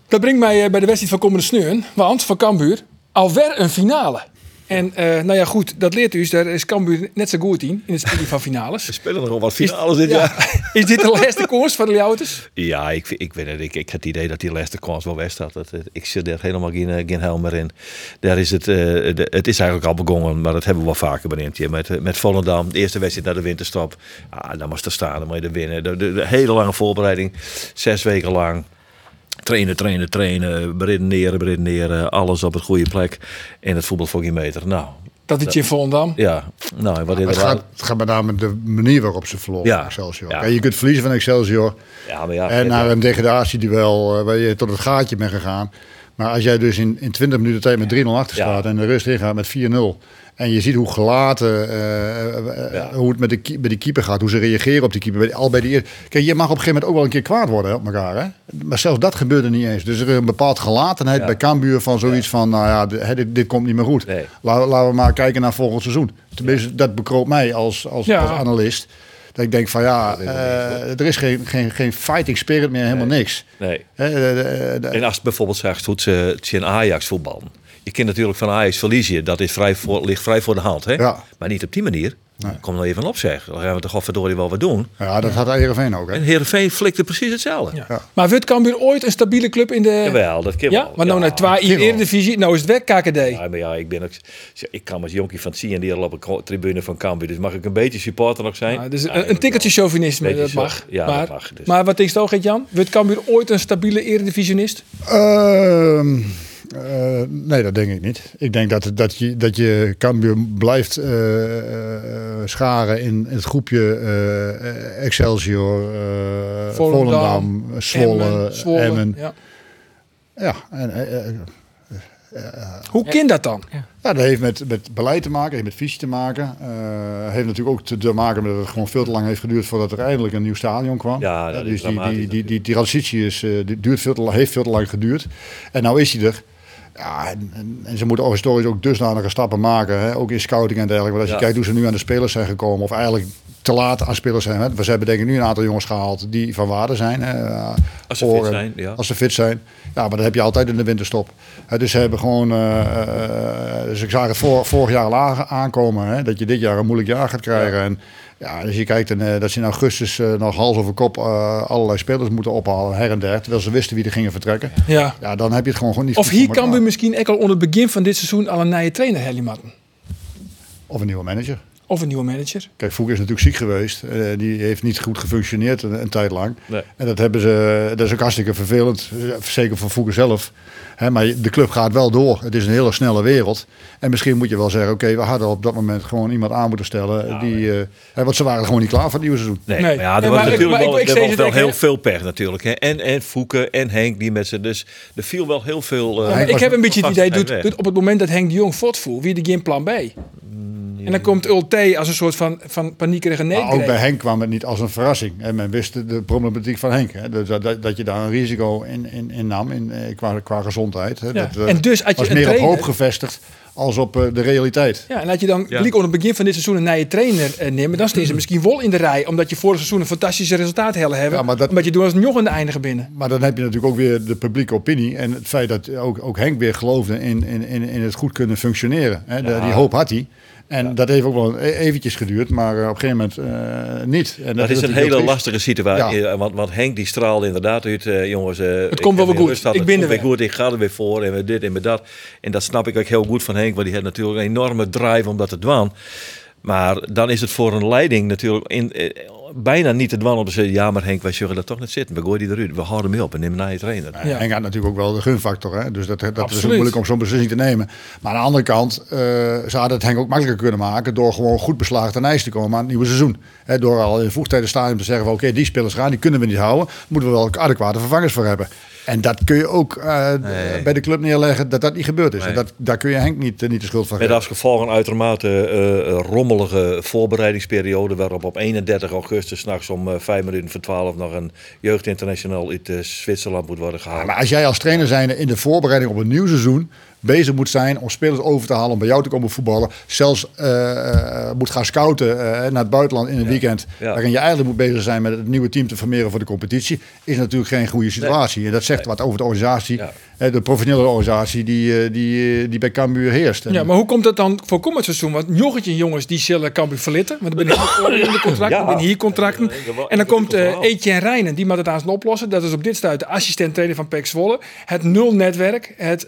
Dat brengt mij bij de wedstrijd van komende sneun. Want van Cambuur alweer een finale. En eh, nou ja, goed, dat leert u. dus Daar is Cambuur net zo goed in, in het spelen van finales. We spelen nog wel wat finales dit jaar. Is dit de laatste koers van de Ljouters? Ja, ik, ik weet het. Ik, ik heb het idee dat die laatste kans wel weg staat. Dat, het- ik zit er helemaal geen, eh, geen helm meer in. Daar is het, eh, de- het is eigenlijk al begonnen, maar dat hebben we wel vaker benieuwd. Met, eh, met Volendam, de eerste wedstrijd naar de winterstop. Ah, dan moest er staan, dan moet je er winnen. De, de, de hele lange voorbereiding, zes weken lang. Trainen, trainen, trainen, beredeneren, beredeneren. Alles op het goede plek. En het voetbal voor geen meter. Nou, Dat het je Volendam. ja. Nou, wat is het, gaat, het gaat met name de manier waarop ze verloren Ja. Excelsior. Ja. Kijk, je kunt verliezen van Excelsior. Ja, maar ja. en naar een degradatieduel eh, waar je tot het gaatje bent gegaan. Maar als jij dus in, in 20 minuten tijd met 3-0 achter Ja. staat en de rust ingaat met 4-0. En je ziet hoe gelaten, eh, eh, Ja. hoe het met de, met de keeper gaat, hoe ze reageren op die keeper. Bij- Al bij de eer- Kijk, je mag op een gegeven moment ook wel een keer kwaad worden op elkaar. Hè? Maar zelfs dat gebeurde niet eens. Dus er is een bepaald gelatenheid Ja. bij Cambuur van zoiets van, nou ja, dit, dit komt niet meer goed. Nee. La- laten we maar kijken naar volgend seizoen. Tenminste, dat bekroop mij als, als, Ja. als analist. Dat ik denk van ja, eh, er is geen, geen, geen fighting spirit meer, helemaal niks. Nee. En als bijvoorbeeld zegt hoe ze in Ajax voetballen. Je kunt natuurlijk van Ajax verliezen. Dat is vrij voor, ligt vrij voor de hand. Hè? Ja. Maar niet op die manier. Kom er even op zeg. Dan gaan we toch godverdorie wel wat doen. ja, dat had Heerenveen ook. Hè? En Heerenveen flikte precies hetzelfde. Ja. Maar wordt Cambuur ooit een stabiele club in de... Jawel, dat kan Ja, wel. maar nou naar twee in. Eredivisie. Nou is het weg KKD. Ja, maar ja, ik ben ook... Ik kan als jonkie van het zien die al op een ko- tribune van Cambuur. Dus mag ik een beetje supporter nog zijn? Nou, dus Ja, een, een tikkeltje chauvinisme, dat mag. ja, maar, dat mag, dus. maar wat denk je toch, Gert-Jan? Wordt Cambuur ooit een stabiele eredivisionist? Ehm, eh, nee, dat denk ik niet. Ik denk dat, dat, je, dat je Cambuur blijft eh, eh, scharen in het groepje eh, Excelsior, eh, Volendam, Zwolle, Emmen, Zwolle, Emmen. Ja. Ja, en, Hoe kind dat dan? Ja, dat heeft met, met beleid te maken, heeft met visie te maken. Eh heeft natuurlijk ook te, te maken met dat het gewoon veel te lang heeft geduurd voordat er eindelijk een nieuw stadion kwam. Ja, dat is dus die, die, die, die, die transitie is, eh, die duurt veel te, heeft veel te lang geduurd. En nou is hij er. Ja, en, en, en ze moeten historisch ook dusdanige stappen maken. Hè? Ook in scouting en dergelijke. Want als je kijkt hoe ze nu aan de spelers zijn gekomen. Of eigenlijk te laat aan spelers zijn. Hè? We hebben denk ik nu een aantal jongens gehaald die van waarde zijn. Hè? Als ze Voor, fit eh, zijn, ja. Als ze fit zijn. Ja, maar dat heb je altijd in de winterstop. Hè, dus ze hebben gewoon... eh, eh, dus ik zag het vorig jaar laag aankomen. Hè? Dat je dit jaar een moeilijk jaar gaat krijgen. En ja, als je kijkt en, eh, dat ze in augustus eh, nog hals over kop eh, allerlei spelers moeten ophalen. Her en der. Terwijl ze wisten wie er gingen vertrekken. Ja. Ja, dan heb je het gewoon, gewoon niet Of hier kan we misschien ook al onder het begin van dit seizoen al een nieuwe trainer Hellimatten. Of een nieuwe manager. Of een nieuwe manager. Kijk, Voek is natuurlijk ziek geweest. Eh, die heeft niet goed gefunctioneerd een, een tijd lang. Nee. En dat, hebben ze, dat is ook hartstikke vervelend. eh, Zeker voor Voeken zelf. Hè, maar de club gaat wel door. Het is een hele snelle wereld. En misschien moet je wel zeggen... Oké, we hadden op dat moment gewoon iemand aan moeten stellen. die, eh, hè, want ze waren gewoon niet klaar voor het nieuwe seizoen. Nee, Nee. maar ja, er Nee, was maar natuurlijk ik- wel, ik er was wel heel veel pech natuurlijk. Hè. En, en Fouke en Henk die met ze. Dus er viel wel heel veel. Ja, ik heb een beetje het idee, doet, doet op het moment dat Henk de Jong voortvoert, wie er geen plan B. En dan komt Als een soort van, van paniekerige Maar ook bij. Henk kwam het niet als een verrassing. En men wist de, de problematiek van Henk. Hè. Dus dat, dat, dat je daar een risico in, in, in nam in, eh, qua, qua gezondheid. Hè. Ja. Dat, eh, En dus had je was meer op hoop gevestigd als op eh, de realiteit. Ja, en dat je dan Ja. onder het begin van dit seizoen een nieuwe trainer neemt, dan staan ze misschien wel in de rij, omdat je vorig seizoen een fantastische resultaat hebben. Ja, maar dat- Omdat je doet als nog een eindige binnen. Maar dan heb je natuurlijk ook weer de publieke opinie. En het feit dat ook, ook Henk weer geloofde in, in, in, in het goed kunnen functioneren. Hè. De- die hoop had hij. En dat heeft ook wel e- eventjes geduurd, maar eh, op een gegeven moment eh, niet. En Dat is een hele triest. lastige situatie. eh, Want, want Henk die straalde inderdaad uit, eh, jongens. eh, Het ik komt wel weer goed. Ik ben er weer goed. Ik ga er weer voor en we dit en we dat. En dat snap ik ook heel goed van Henk, want die had natuurlijk een enorme drive om dat te doen. Maar dan is het voor een leiding natuurlijk in, bijna niet te dwan om te zeggen... ja, maar Henk, wij zullen dat toch niet zitten. We gooien die eruit. We houden hem op en nemen naar je trainer. Ja. Henk had natuurlijk ook wel de gunfactor. Hè? Dus dat, dat is ook moeilijk om zo'n beslissing te nemen. Maar aan de andere kant, eh ze hadden het Henk ook makkelijker kunnen maken... door gewoon goed beslagen ten ijs te komen aan het nieuwe seizoen. Hè, door al in vroegtijdig stadium te zeggen van... oké, die spelers gaan, die kunnen we niet houden. Moeten we wel adequate vervangers voor hebben. En dat kun je ook eh, bij de club neerleggen dat dat niet gebeurd is. Nee. En dat, daar kun je Henk niet, eh, niet de schuld van Met geven. als gevolg een uitermate eh, rommelige voorbereidingsperiode... waarop op 31 augustus s'nachts om eh, vijf minuten voor 12 nog een jeugdinternational uit Zwitserland moet worden gehaald. Ja, maar als jij als trainer zijnde in de voorbereiding op een nieuw seizoen bezig moet zijn om spelers over te halen om bij jou te komen voetballen, zelfs eh, eh, moet gaan scouten eh, naar het buitenland in een weekend, Ja. waarin je eigenlijk moet bezig zijn met het nieuwe team te formeren voor de competitie, is natuurlijk geen goede situatie. En dat zegt wat over de organisatie, Ja. de professionele organisatie die, eh, die, die bij Cambuur heerst. En- Ja, maar hoe komt dat dan voor komend seizoen? Want joggetje jongens, die zullen Cambuur verlitten. Want dan ben ik in de contracten, Ja. ben hier contracten. En dan komt eh wel. Etienne Rijnen, die moet het aan zijn oplossen. Dat is op dit stuit de assistent-trainer van PEC Zwolle. Het nul-netwerk, het...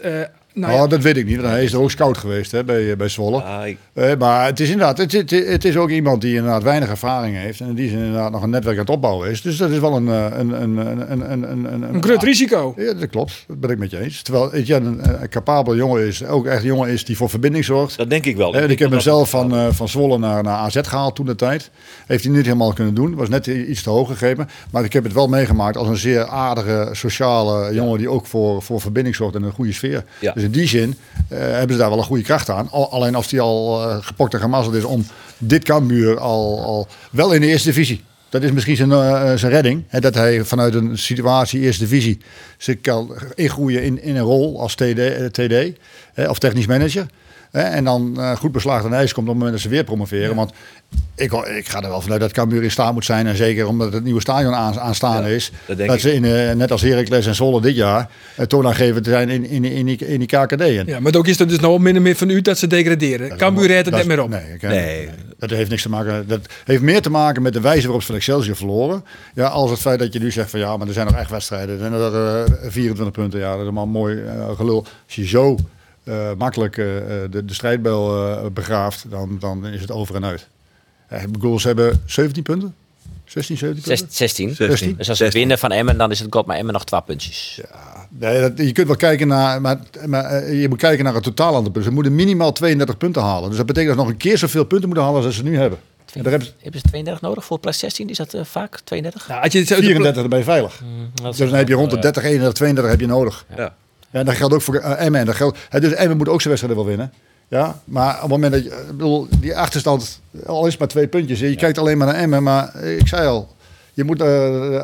eh, nou ja, Oh, dat weet ik niet, want hij is er ook scout geweest hè, bij, bij Zwolle. Ah, ik- Eh, maar het is inderdaad, het, het, het is ook iemand die inderdaad weinig ervaring heeft en die zin inderdaad nog een netwerk aan het opbouwen is. Dus dat is wel een, eh, een, een, een, een, een, een, een groot risico. Ja, dat klopt. Dat ben ik met je eens. Terwijl Etienne een, een capabel jongen is, ook echt een jongen is die voor verbinding zorgt. dat denk ik wel. Hè, ik heb hem zelf van, eh, van Zwolle naar, naar AZ gehaald toen de tijd. Heeft hij niet helemaal kunnen doen. Was net iets te hoog gegeven. Maar ik heb het wel meegemaakt als een zeer aardige, sociale jongen die ook voor, voor verbinding zorgt en een goede sfeer. Ja. Dus in die zin eh, hebben ze daar wel een goede kracht aan. Al- alleen als die al eh, gepokt en gemazzeld is om dit Cambuur al, al wel in de eerste divisie. Dat is misschien zijn, eh, zijn redding. Hè, dat hij vanuit een situatie eerste divisie zich kan ingroeien in, in een rol als TD, TD of technisch manager. En dan eh, goed beslagen aan ijs komt op het moment dat ze weer promoveren. Want ik, ik ga er wel vanuit dat Cambuur in staat moet zijn. En zeker omdat het nieuwe stadion aan, aanstaande Ja, is. dat Dat, ze in, eh, net als Heracles en Zwolle dit jaar uh, toonaangevend zijn in, in, in, die, in die. En Ja, maar ook is er dus nog minder meer van u dat ze degraderen. Cambuur redt het dat net meer op. Nee, ik- Nee. dat heeft niks te maken. Dat heeft meer te maken met de wijze waarop ze van Excelsior verloren. Ja, als het feit dat je nu zegt van ja, maar er zijn nog echt wedstrijden. Er zijn er eh, 24 punten. Ja, dat is allemaal mooi gelul. Als je zo eh, makkelijk eh, eh, de, de strijdbel eh, begraaft, dan, dan is het over en uit. Eh, ik bedoel, ze hebben 17 punten. 16, 17 Zes- punten. 16. 16. Dus als ze 16. winnen van Emmen, dan is het god maar Emmen nog twee puntjes. Nee, dat, je kunt wel kijken naar, maar, maar je moet kijken naar het totaal aantal punten. Ze moeten minimaal 32 punten halen. Dus dat betekent dat ze nog een keer zoveel punten moeten halen als ze nu hebben. En daar hebben ze Hebben ze 32 nodig voor plus 16? Is dat vaak 32? Nou, als je het zo- 34 erbij veilig. Dus dan heb je rond de 30, 31, 32 heb je nodig. Ja. Ja, en dat geldt ook voor eh, Emmen. En dat geldt, hè, dus Emmen moet ook zijn wedstrijden wel winnen. Ja, maar op het moment dat je, ik bedoel, die achterstand, al is maar twee puntjes. Je kijkt alleen maar naar Emmen, maar eh, ik zei al, Je moet eh,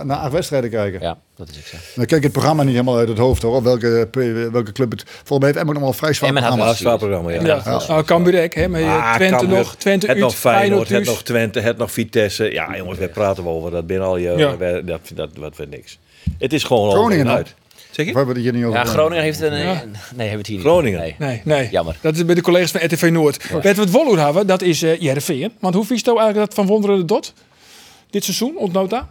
naar acht wedstrijden kijken. Ja, dat is ik zo. Dan kijk ik het programma niet helemaal uit het hoofd hoor. Welke, welke club het. Volgens mij heeft Emmen nog wel vrij zwaar Emmen had programma. Ja, zwaar programma, ja. Ja, nou, Cambuur ook, hè, met Ah, Twente Cambuur. nog, Twente het uit, nog Feyenoord, het nog Twente, het nog Vitesse. Ja, jongens, we praten wel over. Dat binnen al je... Ja. we- Dat, dat, dat wordt niks. Het is gewoon Groningen al dan? uit. Zeg Of je? hebben we het hier niet over? Ja, Groningen heeft een... Ja. Nee, hebben we het hier niet. Groningen. Nee. Nee, nee. Jammer. Dat is bij de collega's van RTV Noord. Wat we het Wolloer hebben, dat is uh, Jereveen. Want hoe vies eigenlijk dat Van Wonderen de Dot? Dit seizoen, ontnota?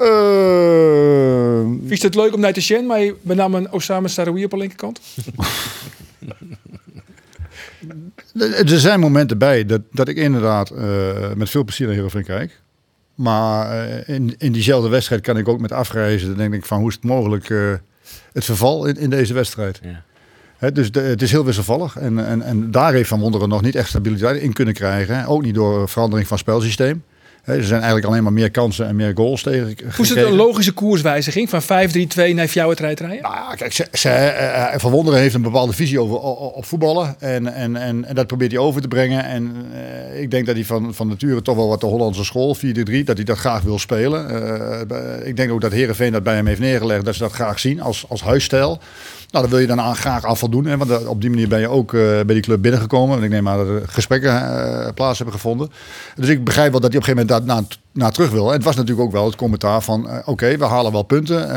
Eh, Vies het leuk om naar te zien, maar met name Osama Saroui op de linkerkant? er zijn momenten bij dat, dat ik inderdaad eh, met veel plezier naar Heerenveen kijk. Maar eh, in, in diezelfde wedstrijd kan ik ook met afreizen. Dan denk ik van hoe is het mogelijk eh, het verval in, in deze wedstrijd. Ja. Dus de- het is heel wisselvallig. En, en, en daar heeft Van Wonderen nog niet echt stabiliteit in kunnen krijgen. hè. Ook niet door verandering van spelsysteem. Er zijn eigenlijk alleen maar meer kansen en meer goals tegen Hoe is het een logische koerswijziging van 5-3-2 naar fjouwer rijden? Nou ja, kijk, ze, ze, eh, Van Wonderen heeft een bepaalde visie over op voetballen. En, en, en, en dat probeert hij over te brengen. En eh, ik denk dat hij van, van nature toch wel wat de Hollandse school, 4-3, dat hij dat graag wil spelen. Eh, ik denk ook dat Herenveen dat bij hem heeft neergelegd, dat ze dat graag zien als, als huisstijl. Nou, daar wil je dan aan, graag aan voldoen. Hè, want eh, op die manier ben je ook eh, bij die club binnengekomen. En ik neem aan dat er gesprekken eh, plaats hebben gevonden. Dus ik begrijp wel dat hij op een gegeven moment daar naar, naar terug wil. En het was natuurlijk ook wel het commentaar van... oké, we halen wel punten,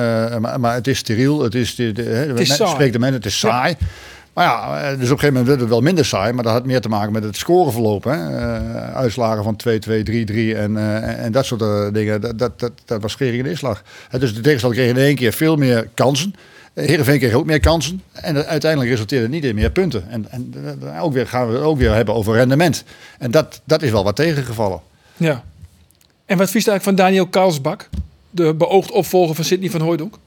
maar, maar het is steriel. Het is, de, de, hè, is men- spreekt de men, het is saai. Maar ja, dus op een gegeven moment werd het wel minder saai. Maar dat had meer te maken met het scoreverloop. Hè? Uitslagen van 2-2, 3-3 en, en dat soort dingen. Dat, dat, dat, dat was schering in de inslag. Dus de tegenstander kreeg in één keer veel meer kansen. Eh, Heerenveen kreeg ook meer kansen. En uiteindelijk resulteerde het niet in meer punten. En, en eh, ook weer gaan we het ook weer hebben over rendement. En dat, dat is wel wat tegengevallen. Ja. En wat vies eigenlijk van Daniel Karlsbak? De beoogd opvolger van Sidney van Hooijdonk?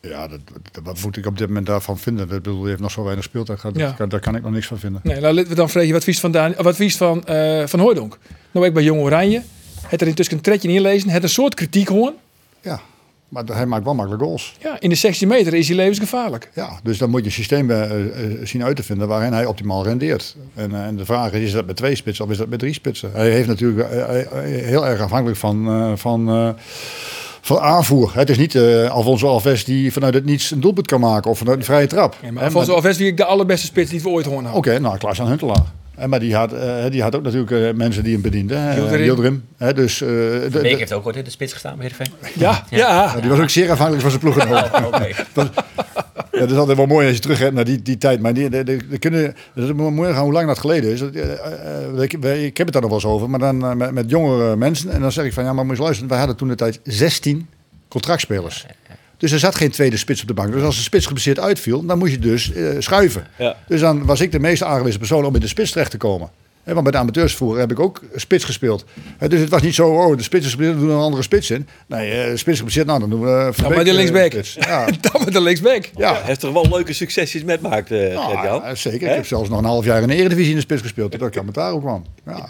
Ja, dat, dat- wat moet ik op dit moment daarvan vinden? Dat bedoel, heeft nog zo weinig speeltijd gehad. Ja. Daar, kan, daar kan ik nog niks van vinden. Nee, nou, laten we dan vragen wat vies van, Daniel, wat vies van, eh, van Hooijdonk? Nou, ik bij Jong Oranje. Het er intussen een tredje inlezen. Het een soort kritiek hoorn. Ja, maar hij maakt wel makkelijk goals. Ja, in de 16 meter is hij levensgevaarlijk. Ja, dus dan moet je een systeem eh, eh, zien uit te vinden waarin hij optimaal rendeert. En, eh, en de vraag is, is dat met twee spitsen of is dat met drie spitsen? Hij heeft natuurlijk heel erg afhankelijk van, van, van aanvoer. Het is niet eh Alfonso Alves die vanuit het niets een doelpunt kan maken of vanuit een vrije trap. Nee, maar Alfonso Alves wie ik de allerbeste spits die we ooit hoorn Oké, nou, Klaas-Jan Huntelaar. En maar die had, eh, die had ook natuurlijk eh, mensen die hem bedienden. Yildirim. Dus, eh, de- de- Beek heeft ook ooit in de spits gestaan bij Heerenveen. Ja, ja. die was ook zeer afhankelijk van zijn ploeggenoot. Oké. Ja, dat is altijd wel mooi als je terug hebt naar die, die tijd. Maar die, de, de, de kunnen, dat is mooi gaan hoe lang dat geleden is. Eh, eh, ik, heb het daar nog wel eens over, maar dan eh, met, met jongere mensen. En dan zeg ik van ja, maar moet je luisteren. Wij hadden toen de tijd 16 contractspelers. Dus er zat geen tweede spits op de bank. Dus als de spits geblesseerd uitviel, dan moest je dus eh, schuiven. Ja. Dus dan was ik de meest aangewezen persoon om in de spits terecht te komen. Want bij de amateursvoer heb ik ook spits gespeeld. Hè, dus het was niet zo, oh, de spits is geblesseerd, doen er een andere spits in. Nee, eh, de spits is nou dan doen we uh, Dan met de linksback. Ja, Dan met de linksback. ja. Heeft toch wel leuke succesjes met maakt, eh Ja, Gert-Jan? ja, zeker. Ik heb zelfs nog een half jaar in de Eredivisie in de spits gespeeld. Totdat ik aan daar ook kwam. Ja.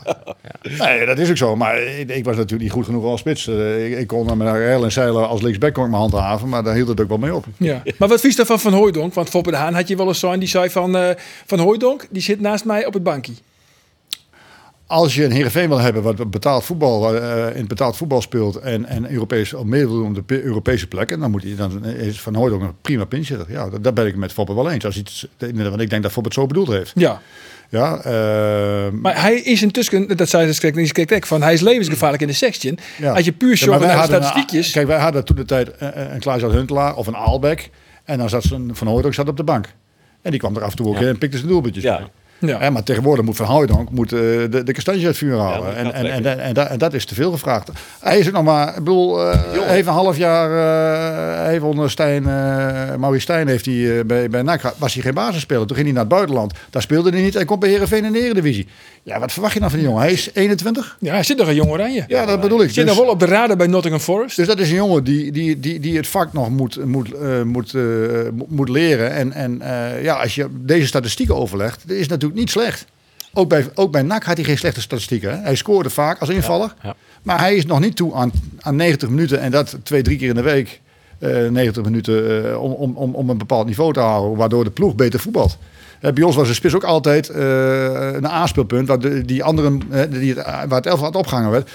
Nee, dat is ook zo. Maar ik, ik was natuurlijk niet goed genoeg als spits. Eh, Ik, ik kon met Rael en Zeilen als linksback kon ik mijn hand haven. Maar daar hield het ook wel mee op. Ja. Maar wat vies daarvan van Hooijdonk? Want Foppe de Haan had je wel eens zo'n die zei van, eh van Hooijdonk, die zit naast mij op het bankje. Als je een Heerenveen wil hebben wat betaald voetbal, eh, in betaald voetbal speelt en, en Europees, om mee wil doen om de pe- Europese plekken, dan moet hij dan is Van Hooyd ook een prima pinchitter. Ja, dat, dat ben ik met Foppe wel eens. Als het, want ik denk dat Foppe het zo bedoeld heeft. Ja. Ja, eh, Maar hij is intussen, dat zei ze niet correct, van hij is levensgevaarlijk in de section. Ja. Als je puur Ja, zo wij naar een- statistiekjes. kijk, wij hadden toen de tijd eh, eh, een Klaas Huntelaar of een Aalbeck. En dan zat ze een Van Hooydonk zat op de bank. En die kwam er af en toe ook in en pikte zijn doelpuntjes. Ja. mee. Ja. Maar tegenwoordig moet Van Hooydonk moet, eh, de, de kastanje uit het vuur halen. en, dat en, en, en, dat- en dat is te veel gevraagd. Hij is ook nog maar, ik bedoel, eh, heeft een half jaar, hij heeft onder Stijn, Maurice Stijn heeft hij, bij, bij NAC, was hij geen basisspeler. Toen ging hij naar het buitenland. Daar speelde hij niet. Hij komt bij Heerenveen in de Eredivisie. Ja, wat verwacht je nou van die jongen? Hij is 21. ja, hij zit nog een jong oranje. Ja, dat bedoel ik. Zit Dus- nog wel op de radar bij Nottingham Forest. dus dat is een jongen die, die, die, die het vak nog moet, moet, eh, moet, eh, mo- moet leren. En, en eh, ja, als je deze statistieken overlegt, dat is natuurlijk niet slecht. Ook bij, ook bij NAC had hij geen slechte statistieken. Hè? Hij scoorde vaak als invaller. ja. Maar hij is nog niet toe aan, aan 90 minuten. En dat twee, drie keer in de week. eh 90 minuten om, om, om, om een bepaald niveau te houden. Waardoor de ploeg beter voetbalt. Eh, bij ons was de spits ook altijd eh, een aanspeelpunt waar de, die anderen, eh, die het, waar het elftal opgehangen werd.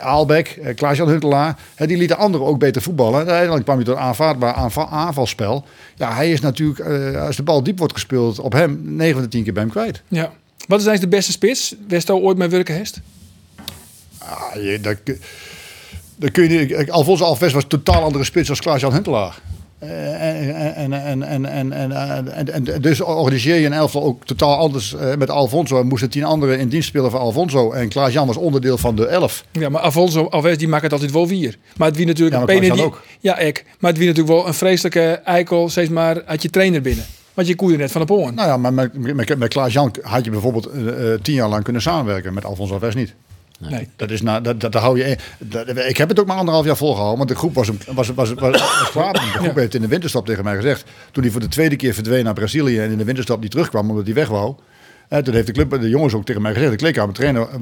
Aalbek, eh, Klaas-Jan Huntelaar, die lieten anderen ook beter voetballen. En uiteindelijk kwam je tot een aanvaardbaar aanval, aanvalspel. Ja, hij is natuurlijk, als de bal diep wordt gespeeld op hem, 9 van de 10 keer bij hem kwijt. Ja. Wat is eigenlijk de beste spits? West ooit met werken hest? Ah, je, dat, dat kun je niet. Alfonso Alves was een totaal andere spits als Klaas-Jan Huntelaar. En, en, en, en, en, dus organiseer je een elftal ook totaal anders eh, met Alfonso. Er moesten tien anderen in dienst spelen van Alfonso. En Klaas-Jan was onderdeel van de elf. Ja, maar Alfonso, Alves, die maakt het altijd wel vier. Maar het wie natuurlijk... Ja, ook. Ja, ik. Maar het wie natuurlijk wel een vreselijke eikel, steeds maar, uit je trainer binnen. Want je koeide net van de poorn. Nou ja, maar met, met Klaas-Jan had je bijvoorbeeld eh, eh, tien jaar lang kunnen samenwerken. Met Alfonso Alves niet nee. Dat is na, dat, dat, daar hou je. Dat, ik heb het ook maar anderhalf jaar volgehouden, want de groep was, hem- was, was, was, was klaar. De groep heeft in de winterstop tegen mij gezegd. Toen hij voor de tweede keer verdween naar Brazilië en in de winterstop niet terugkwam omdat hij weg wou. Toen heeft de club, de jongens ook tegen mij gezegd, de kleedkamertrainer, eh,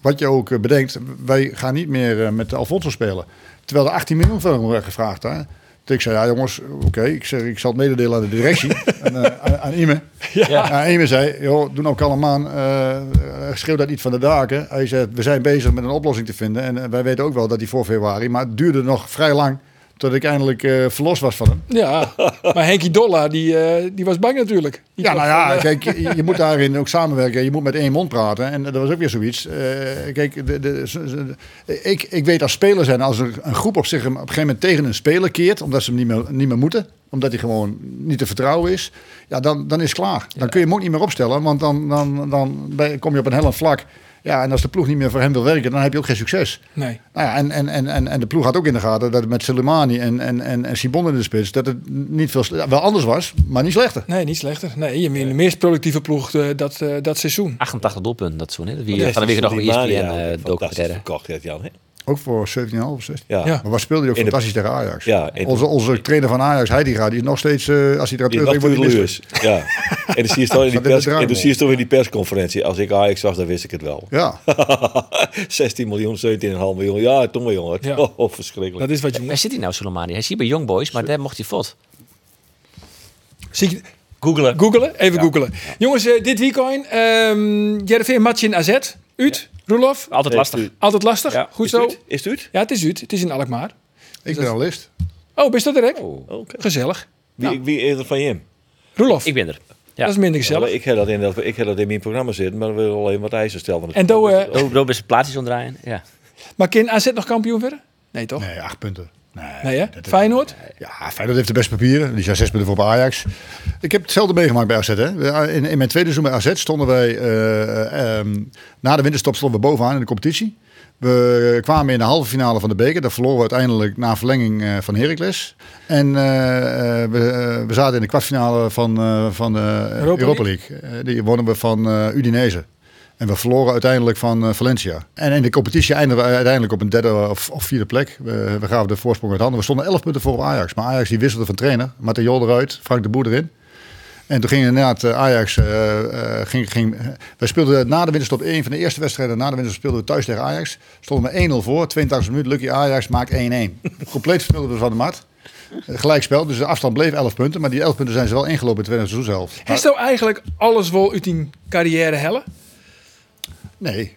wat je ook eh, bedenkt, wij gaan niet meer eh, met Alfonso spelen. Terwijl er 18 miljoen voor hem werd gevraagd. Hè. Toen ik zei, ja jongens, oké, ik, zeg, ik zal het mededelen aan de directie, en, eh, aan, aan Ime. Ja. En Ime zei, joh, doe nou kalm aan, eh, schreeuw dat niet van de daken. Hij zei, we zijn bezig met een oplossing te vinden. En wij weten ook wel dat hij voor februari, maar het duurde nog vrij lang tot ik eindelijk eh, verlost was van hem. Ja, maar Henkie Dolla, die, eh, die was bang natuurlijk. Die Ja, nou ja, eh, kijk, je, je moet daarin ook samenwerken. Je moet met één mond praten. En dat was ook weer zoiets. Kijk, de, de, ik, ik weet als speler zijn, als er een groep op zich op een gegeven moment tegen een speler keert, omdat ze hem niet meer, niet meer moeten, omdat hij gewoon niet te vertrouwen is, ja, dan, dan is het klaar. Dan kun je hem ook niet meer opstellen, want dan, dan, dan kom je op een hellend vlak. Ja, en als de ploeg niet meer voor hem wil werken, dan heb je ook geen succes. Nee. Nou ja, en, en, en, en, en de ploeg had ook in de gaten dat het met Soleimani en, en, en, en Sibon in de spits, dat het niet veel, wel anders was, maar niet slechter. Nee, niet slechter. Nee, je bent de meest productieve ploeg eh, dat, eh, dat seizoen. 88 doelpunten, dat zo net. Wie Ja, van de week nog Mania, ESPN fantastisch documentaire. verkocht, heeft Jan. hè? Ook voor 17,5 of 16. Ja. Ja. Maar waar speelde hij ook In de- fantastisch tegen Ajax? Ja, onze, onze trainer van Ajax, Heidiga, die is nog steeds, eh, als hij eruit Die terug wordt hij. Ja. En dan zie je toch in die, Zat in de pers, drang, en dan man. zie je toch in die persconferentie. Als ik Ajax was, dan wist ik het wel. Ja, 16 miljoen, 17,5 miljoen. Ja, toen maar jongen. Ja. Oh, verschrikkelijk. Dat is wat je Waar zit hij nou, Soleimani? Hij hier bij Young Boys, maar daar mocht hij fot. Zie je- Googelen. Googelen? Even googelen. Jongens, eh, dit weekend. ehm Jereveen match in AZ. Uit, Roelof. Altijd lastig. Altijd lastig. Ja. Goed Is zo. Is het uit? Ja, het is uit. Het is in Alkmaar. ik ben analist. Oh, best dat direct? Oh, Oké. Gezellig. Wie, wie is er van je? Roelof, ik ben er. Ja. dat is minder gezellig. Ik heb dat in, dat, ik heb dat in mijn programma zitten, maar we willen alleen wat eisen stellen. En doe, eh, Oh, is plaatjes omdraaien. Ja. maar kan AZ nog kampioen worden? Nee, toch? Nee, acht punten. Nee, hè? Feyenoord? Ja, Feyenoord heeft de beste papieren. Die zijn zes punten voor bij Ajax. Ik heb hetzelfde meegemaakt bij AZ. Hè. In, in mijn tweede seizoen bij AZ stonden wij... eh, ehm, na de winterstop stonden we bovenaan in de competitie. We kwamen in de halve finale van de beker. Daar verloren we uiteindelijk na verlenging eh, van Heracles. En eh, eh, we, eh, we zaten in de kwartfinale van, eh, van de Europa Europa, League. Eh, die wonnen we van eh, Udinese. En we verloren uiteindelijk van eh, Valencia. En in de competitie eindigden we uiteindelijk op een derde of, of vierde plek. We, we gaven de voorsprong uit handen. We stonden 11 punten voor op Ajax. Maar Ajax die wisselde van trainer. Matteo eruit, Frank de Boer erin. En toen ging inderdaad eh, Ajax... eh, eh, ging, ging, wij speelden na de winterstop één van de eerste wedstrijden. Na de winterstop speelden we thuis tegen Ajax. Stonden we 1-0 voor. 82 minuten. Lucky Ajax maakt 1-1. Compleet speelden we van de mat. Gelijkspel, dus de afstand bleef 11 punten. Maar die 11 punten zijn ze wel ingelopen in het tweede seizoen zelf. Heeft nou eigenlijk alles wel uit die carrière helle? Nee,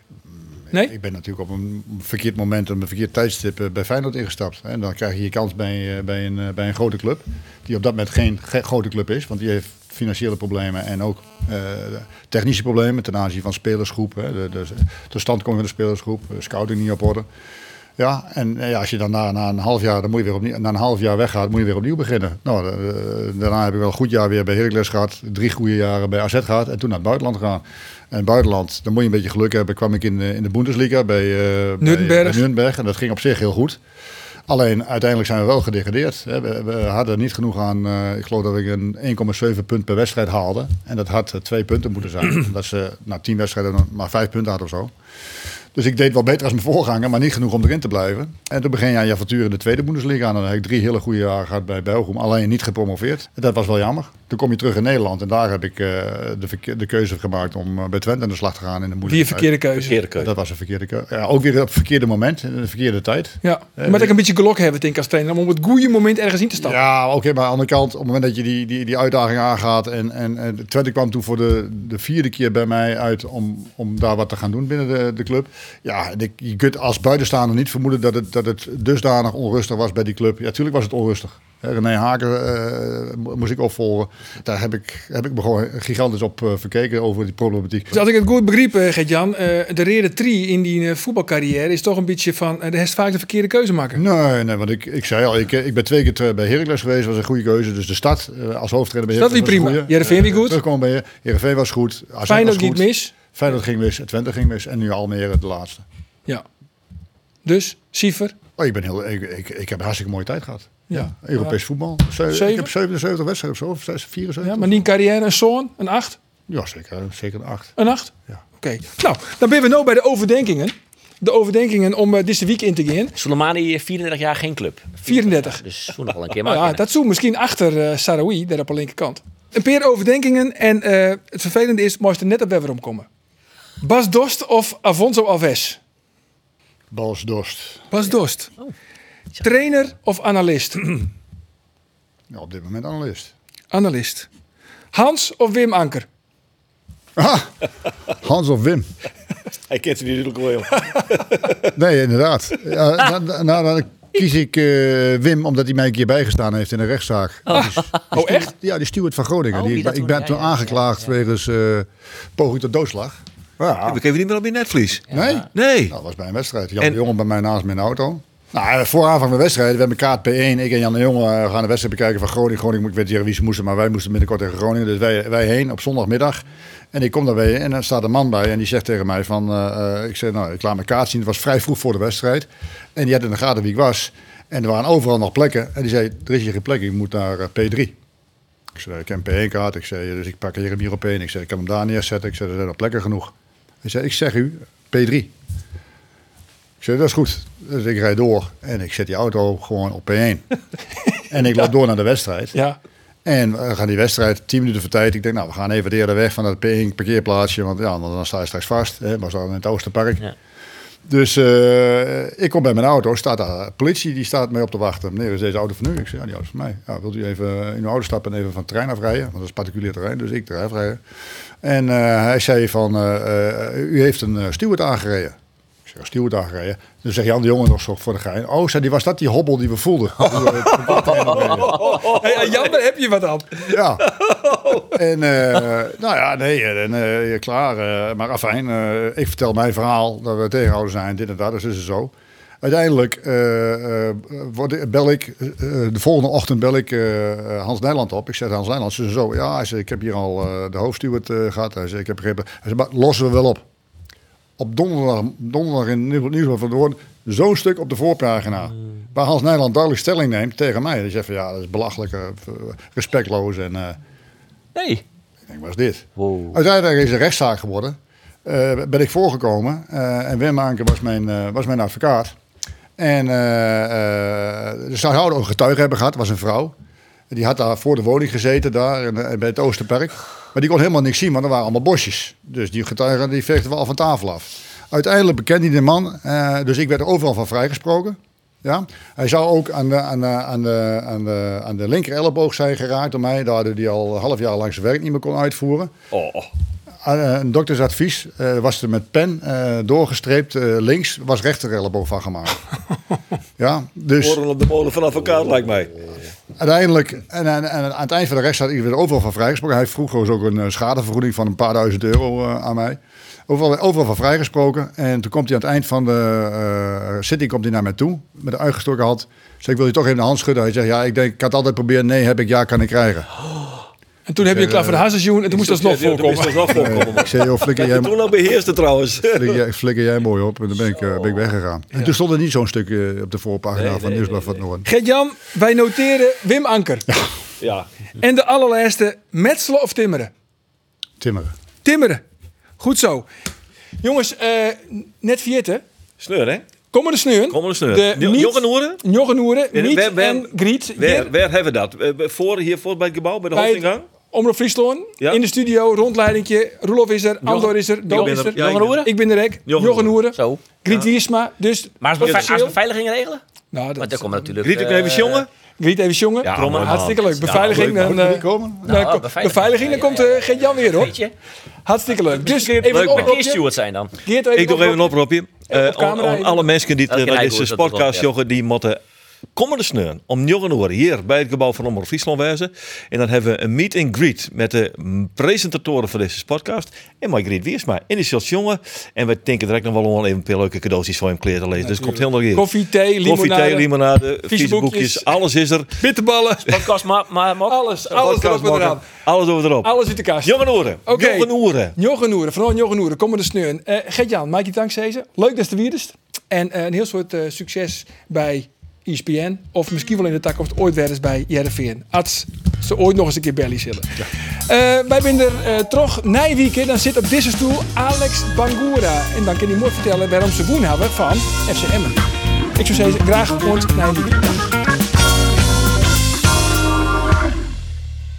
Nee? Ik ben natuurlijk op een verkeerd moment, op een verkeerd tijdstip eh, bij Feyenoord ingestapt. En dan krijg je je kans bij, eh, bij, een, eh, bij een grote club. Die op dat moment geen ge- grote club is. Want die heeft financiële problemen en ook technische problemen ten aanzien van spelersgroep. Hè. De, de, de standkoming van de spelersgroep, scouting niet op orde. Ja, en ja, als je dan na, na een half jaar, dan moet je weer opnieuw, na een half jaar weggaat, moet je weer opnieuw beginnen. Nou, daarna heb ik wel een goed jaar weer bij Heracles gehad, drie goede jaren bij AZ gehad en toen naar het buitenland gegaan. En buitenland, dan moet je een beetje geluk hebben, kwam ik in de, in de Bundesliga bij, eh, Nürnberg. bij, Nürnberg en dat ging op zich heel goed. Alleen uiteindelijk zijn we wel gedegradeerd. We, we hadden niet genoeg aan, eh, ik geloof dat ik een 1,7 punt per wedstrijd haalde. En dat had eh, twee punten moeten zijn. dat ze na tien wedstrijden maar vijf punten hadden of zo. Dus ik deed wel beter als mijn voorganger, maar niet genoeg om erin te blijven. En toen begin je aan je avontuur in de tweede Bundesliga. En dan heb ik drie hele goede jaren gehad bij Belgium, alleen niet gepromoveerd. Dat was wel jammer. Toen kom je terug in Nederland en daar heb ik eh, de, de keuze gemaakt om eh, bij Twente aan de slag te gaan in de moeilijke een verkeerde keuze. Verkeerde keuze. Dat was een verkeerde keuze. Ja, ook weer op het verkeerde moment, in de verkeerde tijd. Ja, maar ik een beetje gelok hebben, denk ik, als trainer. Om op het goede moment ergens in te stappen. Ja, oké, maar aan de andere kant, op het moment dat je die, die, die uitdaging aangaat. En, en, en Twente kwam toen voor de, de vierde keer bij mij uit om, om daar wat te gaan doen binnen de, de club. Ja, en ik, je kunt als buitenstaander niet vermoeden dat het, dat het dusdanig onrustig was bij die club. Ja, natuurlijk was het onrustig. René Haken eh, mo- moest ik opvolgen. Daar heb ik, heb ik me gewoon gigantisch op eh, verkeken over die problematiek. Dus als ik het goed begreep, eh, Gert-Jan, de reden 3 in die voetbalcarrière is toch een beetje van, de heeft vaak de verkeerde keuze maken. Nee, nee, want ik, ik zei al, ik, ik ben twee keer bij Heracles geweest, was een goede keuze. Dus de stad als hoofdtrainer bij Dat Heracles wie was prima. Heerenveen wie goed. Terugkomen bij je. Heerenveen was goed. Feyenoord ging mis. Feyenoord ging mis, Twente ging mis en nu Almere de laatste. Ja. Dus, Siever. Oh, ik, ben heel, ik, ik, ik heb een hartstikke mooie tijd gehad. Ja. Europees voetbal. Zeven? Ik heb 77 wedstrijden of zo, of zes- 74. Ja, maar die een carrière, een zoon, een 8. Ja, zeker, zeker een 8. Een 8? Ja. Oké. Nou, dan ben we nu bij de overdenkingen. De overdenkingen om eh, deze week in te gaan. Soleimani, 34 jaar, geen club. 34. Dus toen nog wel een keer maar. ja, dat zou misschien achter eh Sarawi, daar op de linkerkant. Een paar overdenkingen en eh, het vervelende is, moest er net op weer komen. Bas Dost of Afonso Alves? Bas Dorst. Bas Dost. Trainer of analist? Ja, op dit moment analist. analist. Hans of Wim Anker? Ah, Hans of Wim? Hij kent ze natuurlijk wel. Nee, inderdaad. Ja, nou, nou, nou, dan kies ik eh, Wim omdat hij mij een keer bijgestaan heeft in een rechtszaak. Oh, echt? Ja, die steward van Groningen. Oh, die, ik ben toen ja, ja, aangeklaagd wegens eh, poging tot doodslag. Ja, We geven niet meer op je netvlies. nee? Nee. Nou, dat was bij een wedstrijd. Jan En- de Jonge bij mij naast de auto. Nou, vooravond van de wedstrijd, we hebben kaart P1. Ik en Jan de Jonge eh, gaan de wedstrijd bekijken van Groningen. Groningen, ik weet niet wie ze moesten, maar wij moesten binnenkort tegen Groningen. Dus wij, wij heen op zondagmiddag. En ik kom daarbij en dan staat een man bij en die zegt tegen mij van... eh, eh, ik zeg, nou, ik laat mijn kaart zien. Het was vrij vroeg voor de wedstrijd. En die had in de gaten wie ik was. En er waren overal nog plekken. En die zei, er is hier geen plek, ik moet naar eh, P3. Ik zei, ik heb een P1-kaart. Ik zei, dus ik pak hier hem hier op één. Ik zei, ik kan hem daar neerzetten. Ik zei, er zijn nog plekken genoeg. Hij zei, ik zeg u, P3. Ik zei, dat is goed. Dus ik rijd door en ik zet die auto gewoon op P1. en ik loop door naar de wedstrijd. Ja. En we gaan die wedstrijd 10 minuten voor tijd. Ik denk, nou, we gaan even eerder weg van dat P1 parkeerplaatsje. Want ja, dan, dan sta je straks vast. Hè, was dan in het Oosterpark. Ja. Dus eh, ik kom bij mijn auto, staat daar politie, die staat mij op te wachten. Meneer, is deze auto van u? Ik zeg, ja, die auto is van mij. Ja, wilt u even in uw auto stappen en even van het terrein afrijden? Want dat is particulier terrein, dus ik terrein afrijden. En eh, hij zei van, eh, eh, u heeft een uh, steward aangereden. Ik zeg, steward aangereden? Dus zegt Jan de Jonge nog zo voor de gein. Oh, zei, die was dat die hobbel die we voelden. Hey, Jan, daar heb je wat aan. Ja. En eh, nou ja, nee, en, eh, klaar. eh, maar afijn, eh, ik vertel mijn verhaal dat we tegenhouden zijn, dit en dat, dus is het zo. Uiteindelijk eh, eh, word bel ik, eh, de volgende ochtend bel ik Hans Nijland op. Ik zeg Hans Nijland, ze zo, ja, hij zei, ik heb hier al de hoofdsteward eh, gehad. Hij zei, ik heb begrepen, hij zei, maar lossen we wel op. Op donderdag, donderdag in Nieuw- Nieuwsblad van de Hoorn, zo'n stuk op de voorpagina. Waar Hans Nijland duidelijk stelling neemt tegen mij. Die zegt van, ja, dat is belachelijk, respectloos en... Nee. ik denk, wat is dit? Wow. Uiteindelijk is het een rechtszaak geworden. Ben ik voorgekomen. en Wim Anker was mijn, was mijn advocaat. En eh eh ze zouden een getuige hebben gehad, was een vrouw. Die had daar voor de woning gezeten, daar eh, bij het Oosterpark. Maar die kon helemaal niks zien, want er waren allemaal bosjes. Dus die getuige die veegde wel van tafel af. Uiteindelijk bekende hij de man, dus ik werd er overal van vrijgesproken. Ja? Hij zou ook aan de, aan, de, aan, de, aan, de, aan de linker elleboog zijn geraakt door mij. Daardoor hij al een half jaar lang zijn werk niet meer kon uitvoeren. Oh, een doktersadvies eh, was er met pen eh, doorgestreept. eh, links was rechter elleboog van gemaakt. ja, dus oren op de molen van advocaat lijkt mij. uiteindelijk, en, en, en aan het eind van de rechtszaak, ik werd overal van vrijgesproken. Hij vroeg dus ook een eh, schadevergoeding van een paar duizend euro eh, aan mij. Overal, overal van vrijgesproken. En toen komt hij aan het eind van de eh zitting komt hij naar mij toe. Met een uitgestoken hand. Zeg, ik wil je toch even de hand schudden. Hij zegt, ja, ik denk, ik had altijd proberen. Nee, heb ik, ja, kan ik krijgen. En toen heb je een klap voor de hazensjoen en toen moest dat nog voorkomen. Dat voorkomen. Ik zei, joh, flikker jij, Toen nog beheerste trouwens. flikker jij, flikker jij mooi op. En dan ben ik, eh, ben ik weggegaan. En toen stond er niet zo'n stuk eh, op de voorpagina van Nieuwsblad van het Noorden. Gert-Jan, wij noteren Wim Anker. Ja. En de allerlaatste, metselen of timmeren? Timmeren. Timmeren. Goed zo. Jongens, eh, net vierte. Sneur, hè? Komen de sneuren. Kom maar sneur. De Jongen hoeren? Joggenoeren, En Miet waar- waar- en Griet. Waar, Hier waar hebben we dat? Voor, hier voor bij het gebouw, bij de hoofdingang? Omroep Friesland. Ja. In de studio, rondleidingje. Roelof is er, Andor is er, Doop is er. Jochen Oeren? Ik ben er ook. Jochen Jochen Oeren. Zo. Griet Wiersma. Dus Maar als we beveiliging regelen? Nou, Want dat daar komen natuurlijk... Griet eh, even jongen? Griet even jongen. Ja, Hartstikke leuk. ja, Beveiliging. leuk, dan, eh, komen? dan Nou, komt- beveiliging. beveiliging, dan komt eh Geert-Jan weer op. Je? Hartstikke leuk. Dus Leuk, even maar een zijn dan. Geert, even Ik doe even een oproepje. Eh, alle mensen die naar keer deze dat podcast joggen, die moeten komende sneun om 9 uur hier bij het gebouw van Omroep Friesland wezen. En dan hebben we een meet and greet met de presentatoren van deze podcast. En mijn Griet Wiersma. En die is jongen. En we denken direct nog wel om even een paar leuke cadeautjes voor hem klaar te lezen. Dus het komt heel nog hier. Koffie, thee, limonade. Koffie, thee, limonade, viesboekjes, alles is er. Bitterballen. Podcast, maar... maar, maar Alles, alles erop en eraan. Alles over erop. Alles uit de kast. Jongen oren. Oké. Jongen oren. Jochen Oeren, vooral Jochen Oeren, kom maar de sneun. Uh, Gert-Jan, maak je dank deze. Leuk dat je er weer is. En eh, een heel soort eh, succes bij ESPN. Of misschien wel in de toekomst ooit weer eens bij JRVN. Als ze ooit nog eens een keer belly zullen. Eh, wij zijn er uh, terug na weekend. Dan zit op deze stoel Alex Bangura. En dan kan hij mooi vertellen waarom ze woon hebben van FC Emmen. Ik zou zeggen, graag ooit na weekend.